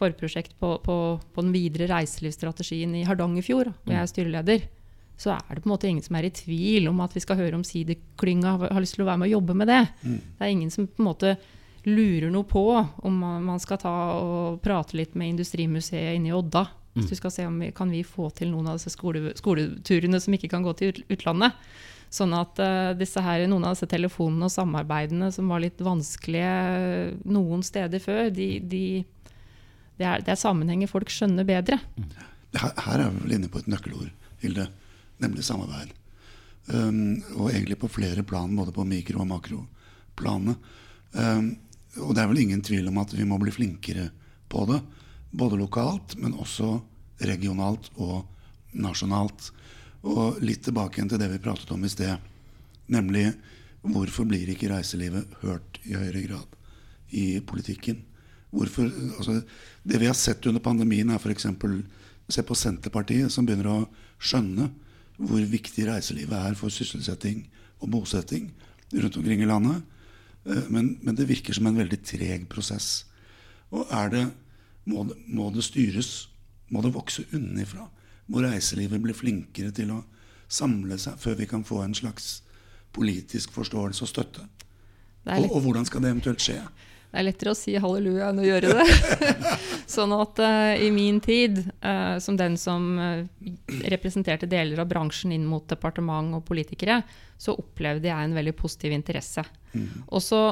forprosjekt på, på, på den videre reiselivsstrategien i Hardangerfjord, hvor jeg er styreleder, så er det på en måte ingen som er i tvil om at vi skal høre om sideklynga har lyst til å være med og jobbe med det. Mm. Det er ingen som på en måte lurer noe på om man skal ta og prate litt med Industrimuseet inne i Odda. Mm. Så vi skal se om vi kan vi få til noen av disse skole, skoleturene som ikke kan gå til utlandet. Sånn at uh, disse her, noen av disse telefonene og samarbeidene som var litt vanskelige noen steder før, de, de, det, er, det, er, sammenhenger folk skjønner bedre. Her, her er vi vel inne på et nøkkelord, Hilde, nemlig samarbeid. Um, og egentlig på flere plan, både på mikro- og makroplanet. Um, og det er vel ingen tvil om at vi må bli flinkere på det. Både lokalt, men også regionalt og nasjonalt. Og litt tilbake igjen til det vi pratet om i sted. Nemlig hvorfor blir ikke reiselivet hørt i høyere grad i politikken? Hvorfor, altså, det vi har sett under pandemien, er f.eks. se på Senterpartiet, som begynner å skjønne hvor viktig reiselivet er for sysselsetting og bosetting rundt omkring i landet. Eh, men, men, det virker som en veldig treg prosess. Og er det, må, det, må det styres? Må det vokse unnifra? Må reiselivet bli flinkere til å samle seg før vi kan få en slags politisk forståelse og støtte? Og, og, hvordan skal det eventuelt skje? Det er lettere å si halleluja enn å gjøre det. (laughs) sånn at uh, i min tid, uh, som den som uh, representerte deler av bransjen inn mot departement og politikere, så opplevde jeg en veldig positiv interesse. Mm. Og så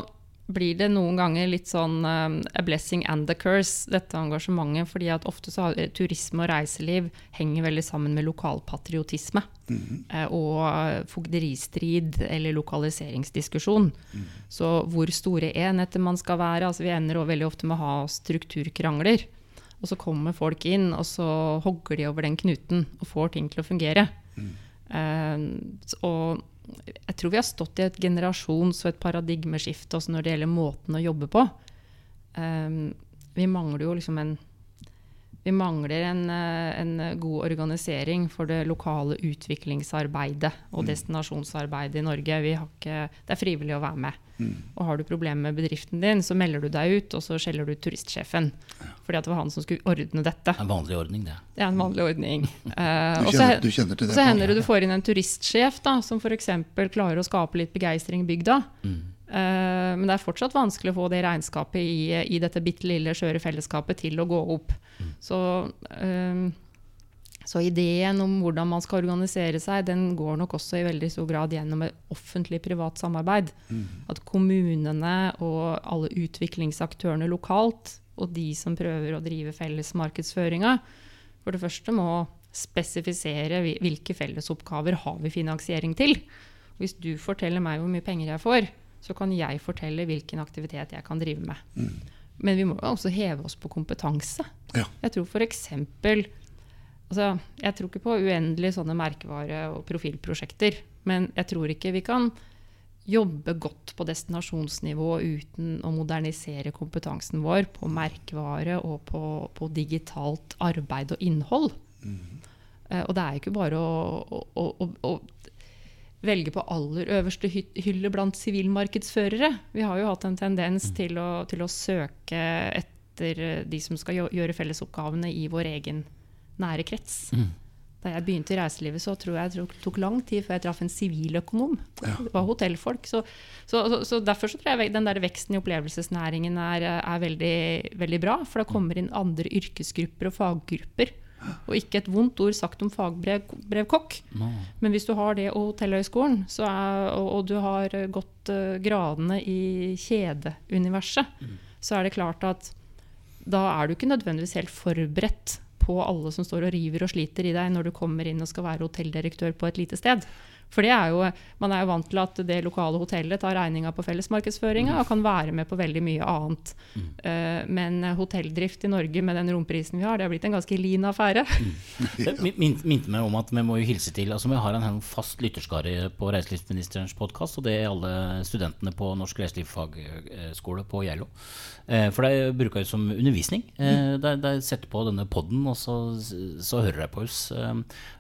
blir det noen ganger litt sånn um, a blessing and a curse, dette engasjementet. fordi at ofte så har turisme og reiseliv henger veldig sammen med lokalpatriotisme. Mm. Uh, og fogderistrid eller lokaliseringsdiskusjon. Mm. Så hvor store enheter man skal være. altså Vi ender veldig ofte med å ha strukturkrangler. Og så kommer folk inn, og så hogger de over den knuten og får ting til å fungere. Uh, og jeg tror vi har stått i et generasjons- og et paradigmeskifte når det gjelder måten å jobbe på. Um, vi mangler jo liksom en Vi mangler en, eh, en god organisering for det lokale utviklingsarbeidet og destinasjonsarbeidet i Norge. Vi har ikke, det er frivillig å være med. Og har du problemer med bedriften din, så melder du deg ut, og så skjeller du turistsjefen. Fordi at det var han som skulle ordne dette. En vanlig ordning, det. Det er en vanlig ordning. Uh, (laughs) Du og så kjenner, du kjenner til det? så hender det du får inn en turistsjef da, som f.eks. klarer å skape litt begeistring i bygda. Eh, men det er fortsatt vanskelig å få det regnskapet i, i dette bitte lille, skjøre fellesskapet til å gå opp. Så, eh, så ideen om hvordan man skal organisere seg, den går nok også i veldig stor grad gjennom et offentlig-privat samarbeid. At kommunene og alle utviklingsaktørene lokalt, og de som prøver å drive fellesmarkedsføringa, for det første må spesifisere hvil- hvilke fellesoppgaver har vi finansiering til. Hvis du forteller meg hvor mye penger jeg får, så kan jeg fortelle hvilken aktivitet jeg kan drive med. Men vi må jo også heve oss på kompetanse. Ja. Jeg tror f.eks. Altså, jeg tror ikke på uendelig sånne merkevare- og profilprosjekter. Men jeg tror ikke vi kan jobbe godt på destinasjonsnivå uten å modernisere kompetansen vår på merkevare og på, på digitalt arbeid og innhold. Eh, og det er jo ikke bare å, å, å, å velge på aller øverste hylle blant sivilmarkedsførere. Vi har jo hatt en tendens til å, til å søke etter eh, de som skal gjøre fellesoppgavene i vår egen nære krets. Da jeg begynte i reiselivet, så tror jeg det tok- lang tid før jeg traff en siviløkonom. Det var hotellfolk. Så, så, så, så derfor så tror jeg den der veksten i opplevelsesnæringen er, er veldig, veldig bra. For da kommer inn andre yrkesgrupper og faggrupper. Og ikke et vondt ord sagt om fagbrevkokk. Men hvis du har det og Hotellhøgskolen, er, og, og du har gått uh, gradene i kjedeuniverset, så er det klart at da er du ikke nødvendigvis helt forberedt på alle som står og river og sliter i deg når du kommer inn og skal være hotelldirektør på et lite sted. For det er jo, man er jo vant til at det lokale hotellet tar regninga på fellesmarkedsføringa og kan være med på veldig mye annet. Eh, men hotelldrift i Norge med den romprisen vi har, det har blitt en ganske lean affære. (laughs) Det min- min- meg om at vi må jo hilse til altså Vi har en fast lytterskare på reiselivsministerens podkast, og det er alle studentene på Norsk reiselivsfagskole på Geilo. Uh, For de bruker det som undervisning. Uh, De, de setter på denne podden, og så, så hører de på oss. Eh,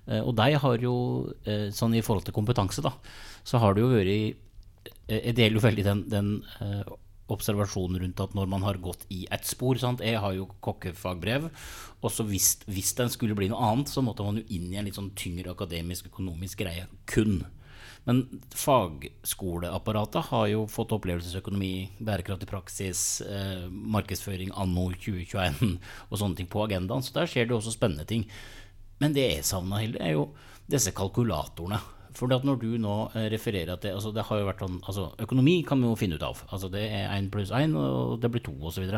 eh, Og de har jo, eh, sånn i forhold til kompetanse, da, så har det jo vært eh, Jeg deler jo veldig den, den eh, observasjonen rundt at når man har gått i ett spor sant? Jeg har jo kokkefagbrev. Og så hvis, hvis den skulle bli noe annet, så måtte man jo inn i en litt sånn tyngre akademisk, økonomisk greie. Kun. Men fagskoleapparatet har jo fått opplevelsesøkonomi, bærekraftig praksis, eh, markedsføring anno 2021 og sånne ting på agendaen. Så der skjer det også spennende ting. Men det jeg savna, Hilde, er jo disse kalkulatorene. For at når du nå eh, refererer det, altså det har jo vært sånn, altså Økonomi kan vi jo finne ut av. Altså Det er én pluss én, og det blir to osv.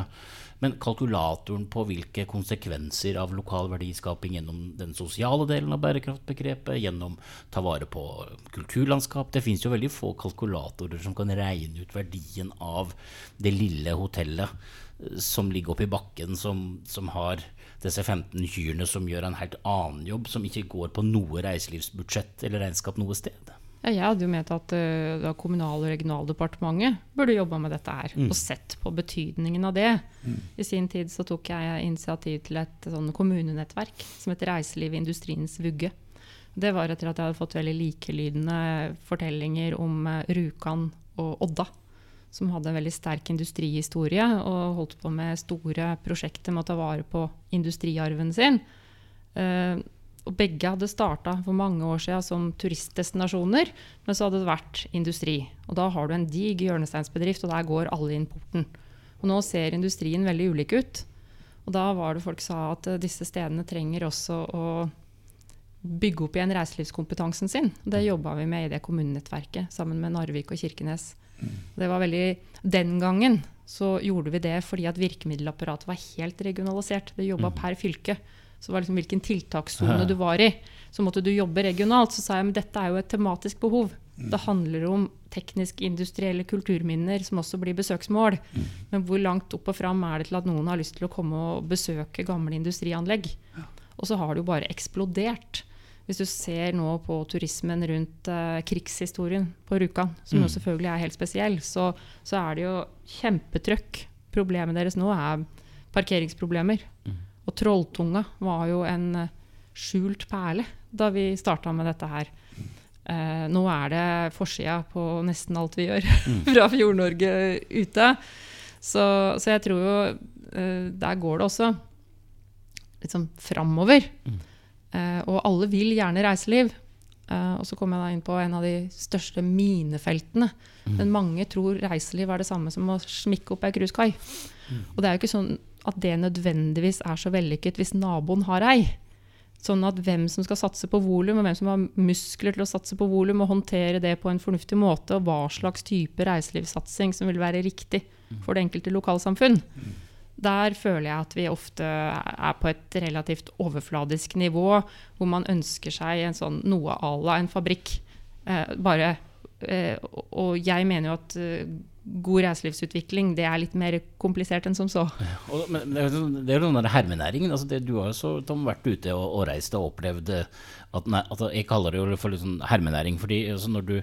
Men kalkulatoren på hvilke konsekvenser av lokal verdiskaping gjennom den sosiale delen av bærekraftbegrepet, gjennom ta vare på kulturlandskap Det fins jo veldig få kalkulatorer som kan regne ut verdien av det lille hotellet eh, som ligger oppe i bakken, som, som har disse 15 kyrne som gjør en helt annen jobb, som ikke går på noe reiselivsbudsjett eller regnskap noe sted. Ja, jeg hadde jo ment at uh, da Kommunal- og regionaldepartementet burde jobba med dette her, og sett på betydningen av det. I sin tid så tok jeg initiativ til et sånn kommunenettverk som heter Reiseliv i industriens vugge. Det var etter at jeg hadde fått veldig likelydende fortellinger om eh, Rjukan og Odda. Som hadde en veldig sterk industrihistorie og holdt på med store prosjekter med å ta vare på industriarven sin. Eh, og begge hadde starta for mange år siden som turistdestinasjoner, men så hadde det vært industri. Og da har du en dig hjørnesteinsbedrift, og der går alle inn porten. Og nå ser industrien veldig ulik ut. Og da var det folk sa at eh, disse stedene trenger også å bygge opp igjen reiselivskompetansen sin. Det jobba vi med i det kommunenettverket sammen med Narvik og Kirkenes. Det var veldig, Den gangen så gjorde vi det fordi at virkemiddelapparatet var helt regionalisert. Det jobba per fylke. Så det var liksom hvilken tiltakssone du var i. Så måtte du jobbe regionalt. Så sa jeg men dette er jo et tematisk behov. Det handler om teknisk-industrielle kulturminner som også blir besøksmål. Men hvor langt opp og fram er det til at noen har lyst til å komme og besøke gamle industrianlegg? Og så har det jo bare eksplodert. Hvis du ser nå på turismen rundt eh, krigshistorien på Rjukan, som jo selvfølgelig er helt spesiell, så, så er det jo kjempetrøkk. Problemet deres nå er parkeringsproblemer. Og Og Trolltunga var jo en eh, skjult perle da vi starta med dette her. Eh, nå er det forsida på nesten alt vi gjør (laughs) fra Fjord-Norge ute. Så, så, jeg tror jo eh, der går det også liksom framover. Eh, og alle vil gjerne reiseliv. Eh, og så kommer jeg da inn på en av de største minefeltene. Men mange tror reiseliv er det samme som å smikke opp ei cruisekai. Og det er jo ikke sånn at det nødvendigvis er så vellykket hvis naboen har ei. Sånn at hvem som skal satse på volum, og hvem som har muskler til å satse på volum, og håndtere det på en fornuftig måte, og hva slags type reiselivssatsing som vil være riktig for det enkelte lokalsamfunn. Der føler jeg at vi ofte er på et relativt overfladisk nivå, hvor man ønsker seg en sånn noe à la en fabrikk. Eh, bare, eh, og jeg mener jo at eh, god reiselivsutvikling det er litt mer komplisert enn som så. Og, men sånn- det er jo den der hermenæringen. Altså det, du har jo så Tom, vært ute og, og reist og opplevd eh, at, nei, at Jeg kaller det jo for litt sånn hermenæring. fordi altså når du,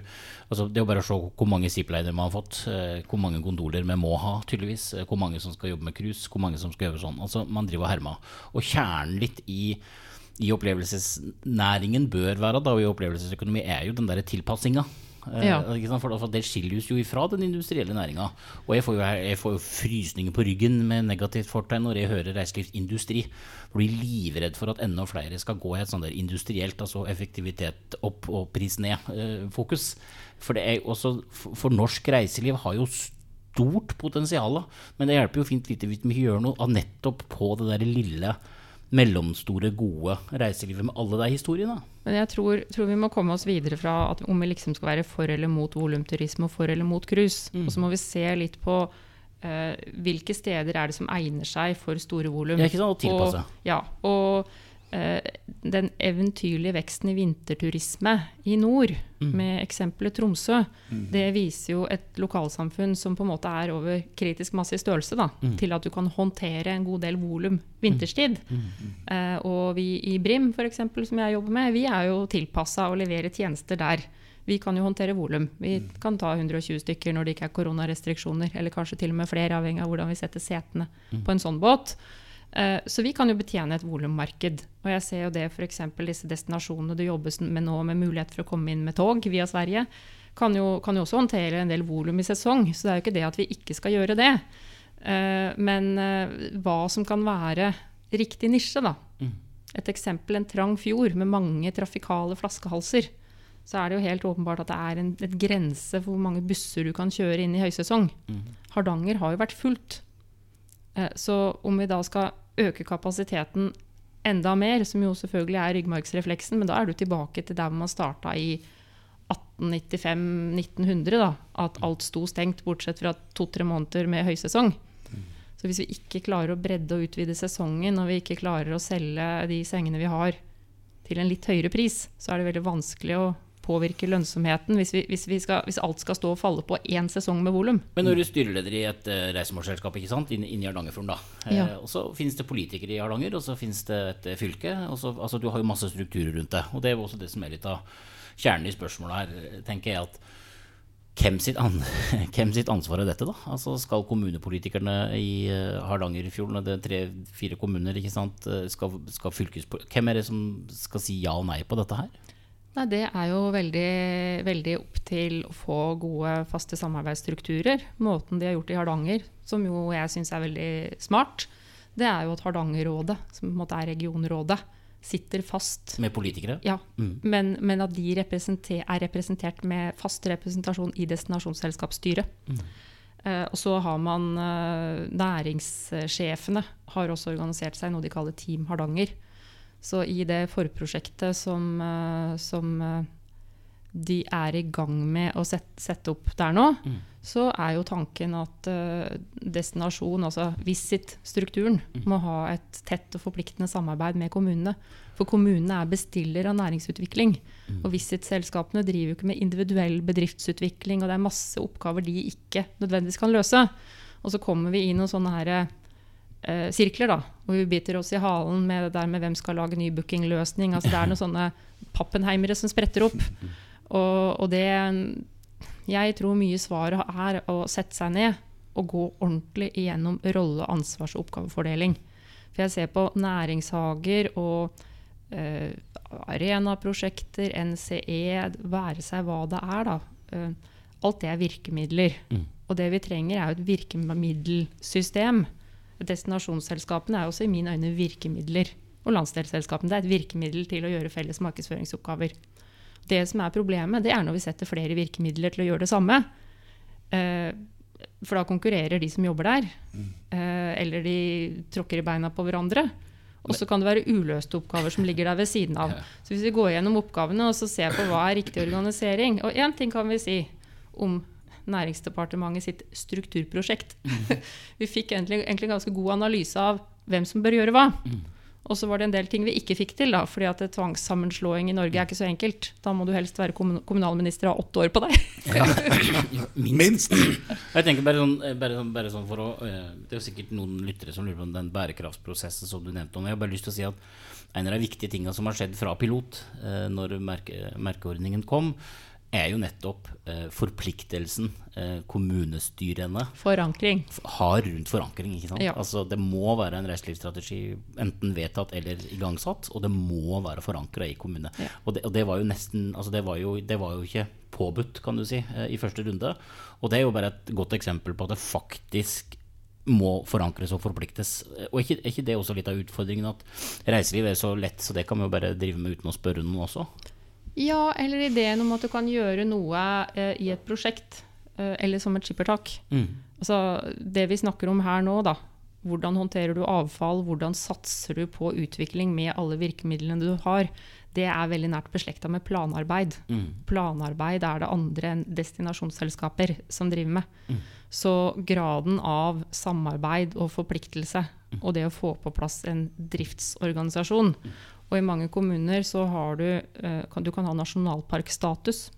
altså Det er jo bare å se hvor mange zipliner man har fått, eh, hvor mange gondoler vi må ha, tydeligvis, eh, hvor mange som skal jobbe med cruise, hvor mange som skal gjøre sånn. altså Man driver og hermer. Og kjernen litt i i opplevelsesnæringen bør være, da, og i opplevelsesøkonomi, er jo den der tilpassinga. Eh, Ja. For, det skilles jo ifra den industrielle næringa. Og jeg får, jo, jeg får jo frysninger på ryggen med negativt fortegn når jeg hører reiselivsindustri. Blir livredd for at enda flere skal gå i et sånt der industrielt, altså effektivitet opp og pris ned-fokus. også, for, for norsk reiseliv har jo stort potensial, men det hjelper jo fint lite hvis vi gjør noe av nettopp på det der lille mellomstore, gode reiselivet med alle de historiene. Men jeg tror, tror vi må komme oss videre fra at om vi liksom skal være for eller mot volumturisme og for eller mot cruise. Og så må vi se litt på uh, hvilke steder er det som egner seg for store volum. Ja, ikke sant, å tilpasse. Og, ja, og den eventyrlige veksten i vinterturisme i nord, med eksempelet Tromsø, det viser jo et lokalsamfunn som på en måte er over kritisk masse i størrelse, da, til at du kan håndtere en god del volum vinterstid. Eh, og vi i Brim, for eksempel, som jeg jobber med, vi er jo tilpassa å levere tjenester der. Vi kan jo håndtere volum. Vi kan ta 120 stykker når det ikke er koronarestriksjoner, eller kanskje til og med flere, avhengig av hvordan vi setter setene på en sånn båt. Eh, Så vi kan jo betjene et volummarked. Og jeg ser jo det f.eks. disse destinasjonene det jobbes med nå, med mulighet for å komme inn med tog via Sverige, kan jo, kan jo også håndtere en del volum i sesong. Så det er jo ikke det at vi ikke skal gjøre det. Eh, Men eh, hva som kan være riktig nisje, da. Et eksempel en trang fjord med mange trafikale flaskehalser. Så er det jo helt åpenbart at det er en et grense for hvor mange busser du kan kjøre inn i høysesong. Hardanger har jo vært fullt. Så om vi da skal øke kapasiteten enda mer, som jo selvfølgelig er ryggmargsrefleksen, men da er du tilbake til der man starta i 1895-1900, da. At alt sto stengt, bortsett fra to-tre måneder med høysesong. Så hvis vi ikke klarer å bredde og utvide sesongen, og vi ikke klarer å selge de sengene vi har til en litt høyere pris, så er det veldig vanskelig å påvirke lønnsomheten hvis, vi, hvis, vi skal, hvis alt skal stå og falle på én sesong med volum. Men når du er styreleder i et uh, reisemålsselskap ikke sant, inn, inn i Hardangerfjorden, da. Eh, Ja. og så finnes det politikere i Hardanger, og så finnes det et eh, fylke. Og så, altså, du har jo masse strukturer rundt det. Og det er jo også det som er litt av kjernen i spørsmålet her, tenker jeg. at hvem sitt, an (laughs) hvem sitt ansvar er dette, da? Altså Skal kommunepolitikerne i Hardangerfjorden, det er tre-fire kommuner, ikke sant, skal, skal fylkespo- Hvem er det som skal si ja og nei på dette her? Nei, det er jo veldig, veldig opp til å få gode, faste samarbeidsstrukturer. Måten de har gjort det i Hardanger, som jo jeg syns er veldig smart, det er jo at Hardangerrådet, som på en måte er regionrådet, sitter fast. Med politikere? Ja, men, men at de representer, er representert med fast representasjon i destinasjonsselskapsstyret. Eh, og så har man eh, næringssjefene har også organisert seg noe de kaller Team Hardanger. Så i det forprosjektet som, eh, som eh, de er i gang med å sette, sette opp der nå, så er jo tanken at eh, destinasjon, altså Visit-strukturen, må ha et tett og forpliktende samarbeid med kommunene. For kommunene er bestiller av næringsutvikling. Og Visit-selskapene driver jo ikke med individuell bedriftsutvikling, og det er masse oppgaver de ikke nødvendigvis kan løse. Og så kommer vi i noen sånne her, eh, sirkler, da, hvor vi biter oss i halen med det der med hvem skal lage ny bookingløsning. Altså, det er noen sånne pappenheimere som spretter opp. Og, og det Jeg tror mye svaret er å sette seg ned og gå ordentlig igjennom rolle-, ansvars- og oppgavefordeling. For jeg ser på næringshager og eh, arenaprosjekter, NCE, være seg hva det er, da. Eh, alt det er virkemidler. Mm. Og det vi trenger, er jo et virkemiddelsystem. Destinasjonsselskapene er også i mine øyne virkemidler. Og landsdelsselskapene det er et virkemiddel til å gjøre felles markedsføringsoppgaver. Det som er problemet, det er når vi setter flere virkemidler til å gjøre det samme. Eh, for da konkurrerer de som jobber der. Eh, eller de tråkker i beina på hverandre. Og så kan det være uløste oppgaver som ligger der ved siden av. Så hvis vi går gjennom oppgavene og så ser på hva er riktig organisering Og én ting kan vi si om Næringsdepartementet sitt strukturprosjekt. (laughs) vi fikk egentlig, egentlig ganske god analyse av hvem som bør gjøre hva. Og så var det en del ting vi ikke fikk til, da, fordi at tvangssammenslåing i Norge er ikke så enkelt. Da må du helst være kommun kommunalminister og ha åtte år på deg. (laughs) Minst! Jeg tenker bare sånn, bare sånn, bare sånn for å eh, Det er jo sikkert noen lyttere som lurer på den bærekraftsprosessen som du nevnte. om. Jeg har bare lyst til å si at en av de viktige tingene som har skjedd fra pilot, eh, når merke, merkeordningen kom, er jo nettopp eh, forpliktelsen eh, kommunestyrene Forankring. har rundt forankring. Ja. Altså Det må være en reiselivsstrategi enten vedtatt eller igangsatt, og det må være forankra i kommune. Ja. Og, det, og det var jo nesten altså det, var jo, det var jo ikke påbudt, kan du si, eh, i første runde. Og det er jo bare et godt eksempel på at det faktisk må forankres og forpliktes. Og ikke, er ikke det også litt av utfordringen at reiseliv er så lett, så det kan vi jo bare drive med uten å spørre noen også? Ja, eller ideen om at du kan gjøre noe eh, i et prosjekt, eh, eller som et skippertak. Mm. Altså, det vi snakker om her nå, da. Hvordan håndterer du avfall, hvordan satser du på utvikling med alle virkemidlene du har, det er veldig nært beslekta med planarbeid. Mm. Planarbeid er det andre enn destinasjonsselskaper som driver med. Så graden av samarbeid og forpliktelse, og det å få på plass en driftsorganisasjon Og i mange kommuner så har du eh, kan, Du kan ha nasjonalparkstatus,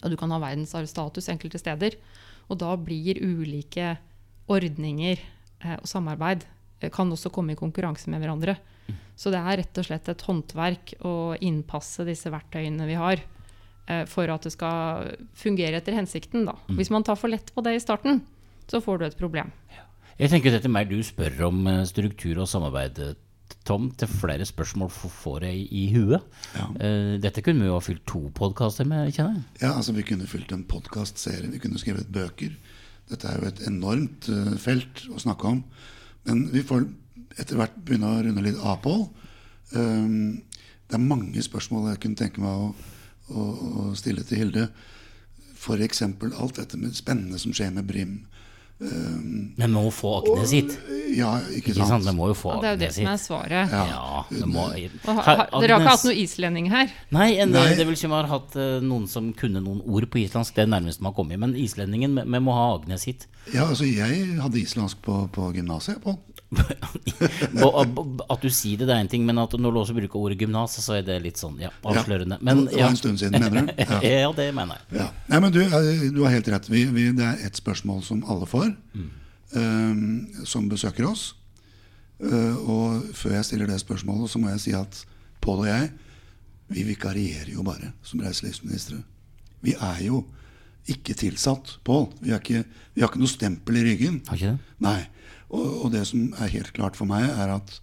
og du kan ha verdensarvstatus enkelte steder. Og da blir ulike ordninger eh, og samarbeid eh, kan også komme i konkurranse med hverandre. Så det er rett og slett et håndverk å innpasse disse verktøyene vi har, for at det skal fungere etter hensikten. Da. Hvis man tar for lett på det i starten, så får du et problem. Jeg tenker dette er mer du spør om struktur og samarbeid, Tom. Til flere spørsmål får jeg i huet. Ja. Eh, Dette kunne vi jo ha fylt to podkaster med, kjenner jeg. Ja, altså Vi kunne fylt en podkastserie, vi kunne skrevet bøker. Dette er jo et enormt eh, felt å snakke om. Men vi får etter hvert begynne å runde litt av, Pål. Um, det er mange spørsmål jeg kunne tenke meg å, å, å stille til Hilde. F.eks. alt dette med spennende som skjer med Brim. Um, Men må få Agnes hit. ja, ikke Ikke sant? sant? Det må jo få Og det er jo det som er svaret. Ja. Ja, det må ha, ha, dere har ikke hatt noen islending her? Nei, en, Nei. det vil si vi har hatt eh, noen som kunne noen ord på islandsk. Det er nærmest man har kommet. Men islendingen, vi- må ha Agnes hit. Ja, altså Jeg hadde islandsk på, på gymnaset, (laughs) at- du sier det, det er en ting, men at når du også bruker ordet gymnas, så er det litt sånn ja, avslørende. Men, det var en stund siden, mener du? Ja. (laughs) Ja. ja, det mener jeg. Ja. Nei, men du, eh, du har helt rett. Vi, vi, det er ett spørsmål som alle får, eh, som besøker oss. Uh, og før jeg stiller det spørsmålet, så må jeg si at Pål og jeg, vi vikarierer jo bare som reiselivsministre. Vi er jo ikke tilsatt, Pål. Vi, vi har ikke noe stempel i ryggen. Har ikke det? Nei. Og, og det som er helt klart for meg, er at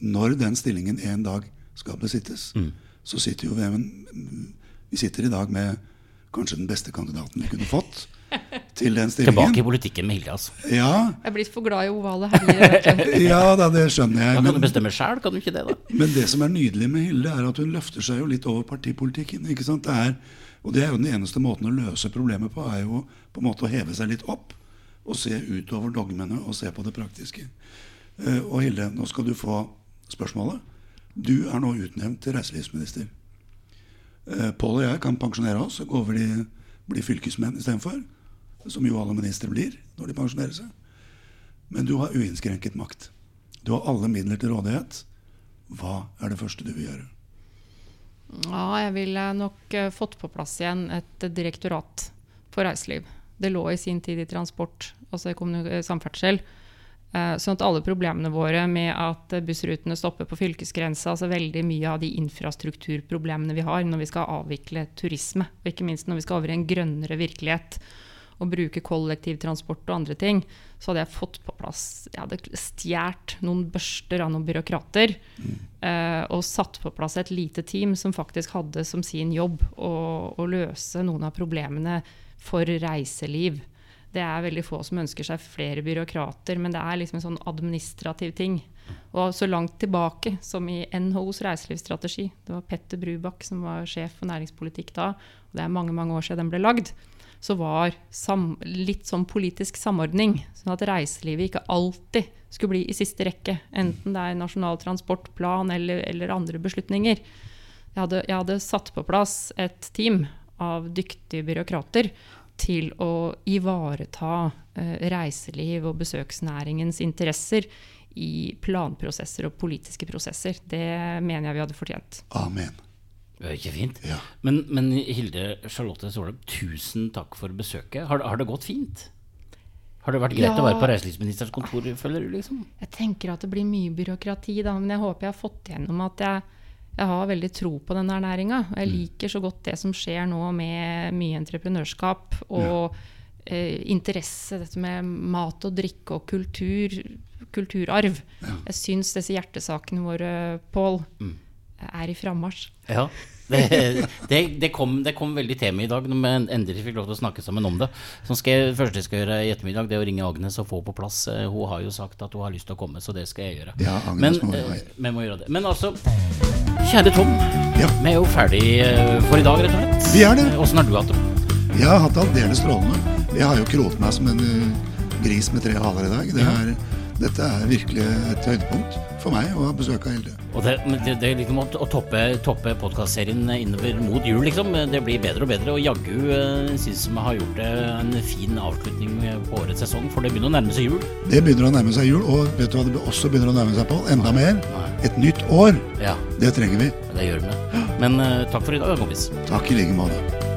når den stillingen en dag skal besittes, så sitter jo vi en- Vi sitter i dag med kanskje den beste kandidaten vi kunne fått til den Tilbake i politikken med Hilde, altså. Ja, Jeg er blitt for glad i ovale herjer. (laughs) ja da, det skjønner jeg. Da kan kan du bestemme sjæl, kan du ikke det, da? men det som er nydelig med Hilde, er at hun løfter seg jo litt over partipolitikken. ikke sant? Det er, og det er jo den eneste måten å løse problemet på, er jo på en måte å heve seg litt opp. Og se utover dogmene og se på det praktiske. Eh, og Hilde, nå skal du få spørsmålet. Du er nå utnevnt til reiselivsminister. Eh, Pål og jeg kan pensjonere oss og gå over til bli fylkesmenn istedenfor. Som jo alle ministre blir når de pensjonerer seg. Men du har uinnskrenket makt. Du har alle midler til rådighet. Hva er det første du vil gjøre? Ja, jeg ville nok eh, fått på plass igjen et direktorat for reiseliv. Det lå i sin tid i transport, altså i eh, samferdsel. Eh, Sånn at alle problemene våre med at bussrutene stopper på fylkesgrensa, altså veldig mye av de infrastrukturproblemene vi har når vi skal avvikle turisme, og ikke minst når vi skal over i en grønnere virkelighet. og bruke kollektivtransport og andre ting, så hadde jeg fått på plass Jeg hadde stjålet noen børster av noen byråkrater. mm. og satt på plass et lite team som faktisk hadde som sin jobb å, å løse noen av problemene for reiseliv. Det er veldig få som ønsker seg flere byråkrater, men det er liksom en sånn administrativ ting. Og så langt tilbake som i NHOs reiselivsstrategi, det var Petter Brubakk som var sjef for næringspolitikk da, og det er mange mange år siden den ble lagd, så var sam litt sånn politisk samordning. Sånn at reiselivet ikke alltid skulle bli i siste rekke. Enten det er Nasjonal transportplan eller, eller andre beslutninger. Jeg hadde, jeg hadde satt på plass et team av dyktige byråkrater til å ivareta eh, reiseliv og besøksnæringens interesser i planprosesser og politiske prosesser. Det mener jeg vi hadde fortjent. Amen. Det er ikke fint. Ja. Men, men Hilde Charlotte Solheim, tusen takk for besøket. Har, har det gått fint? Har det vært greit Ja. å være på reiselivsministerens kontor, føler du? liksom? Jeg tenker at det blir mye byråkrati, da, men jeg håper jeg har fått igjennom at jeg, jeg har veldig tro på denne næringa. Jeg liker så godt det som skjer nå med mye entreprenørskap og eh, interesse, dette med mat og drikke og kultur, kulturarv. Jeg syns disse hjertesakene våre, Pål, er i frammarsj. Ja. Det, (laughs) det, det, kom, det kom veldig til meg i dag når vi endelig fikk lov til å snakke sammen om det. Så skal jeg, første jeg skal gjøre i ettermiddag, det er å ringe Agnes og få på plass. Eh, Hun har jo sagt at hun har lyst til å komme, så det skal jeg gjøre. Ja, Agnes Men, må jo eh, vi må gjøre det. Men altså, kjære Tom. Ja. Vi er jo ferdig eh, for i dag, rett og slett. Vi er det. Åssen har du hatt det? Jeg har hatt det aldeles strålende. Jeg har jo kroet meg som en gris med tre haler i dag. Det er, dette er virkelig et høydepunkt for meg å ha besøk av Hilde. Og det, det, det liksom å, å toppe, toppe podkastserien innover mot jul, liksom. Det blir bedre og bedre. Og jaggu synes syns vi har gjort det en fin avslutning på årets sesong, for det begynner å nærme seg jul. Det begynner å nærme seg jul, og vet du hva det også begynner å nærme seg på? Enda mer. Et nytt år. Ja, Det trenger vi. det gjør vi. Men uh, takk for i dag, kompis. Takk i like måte.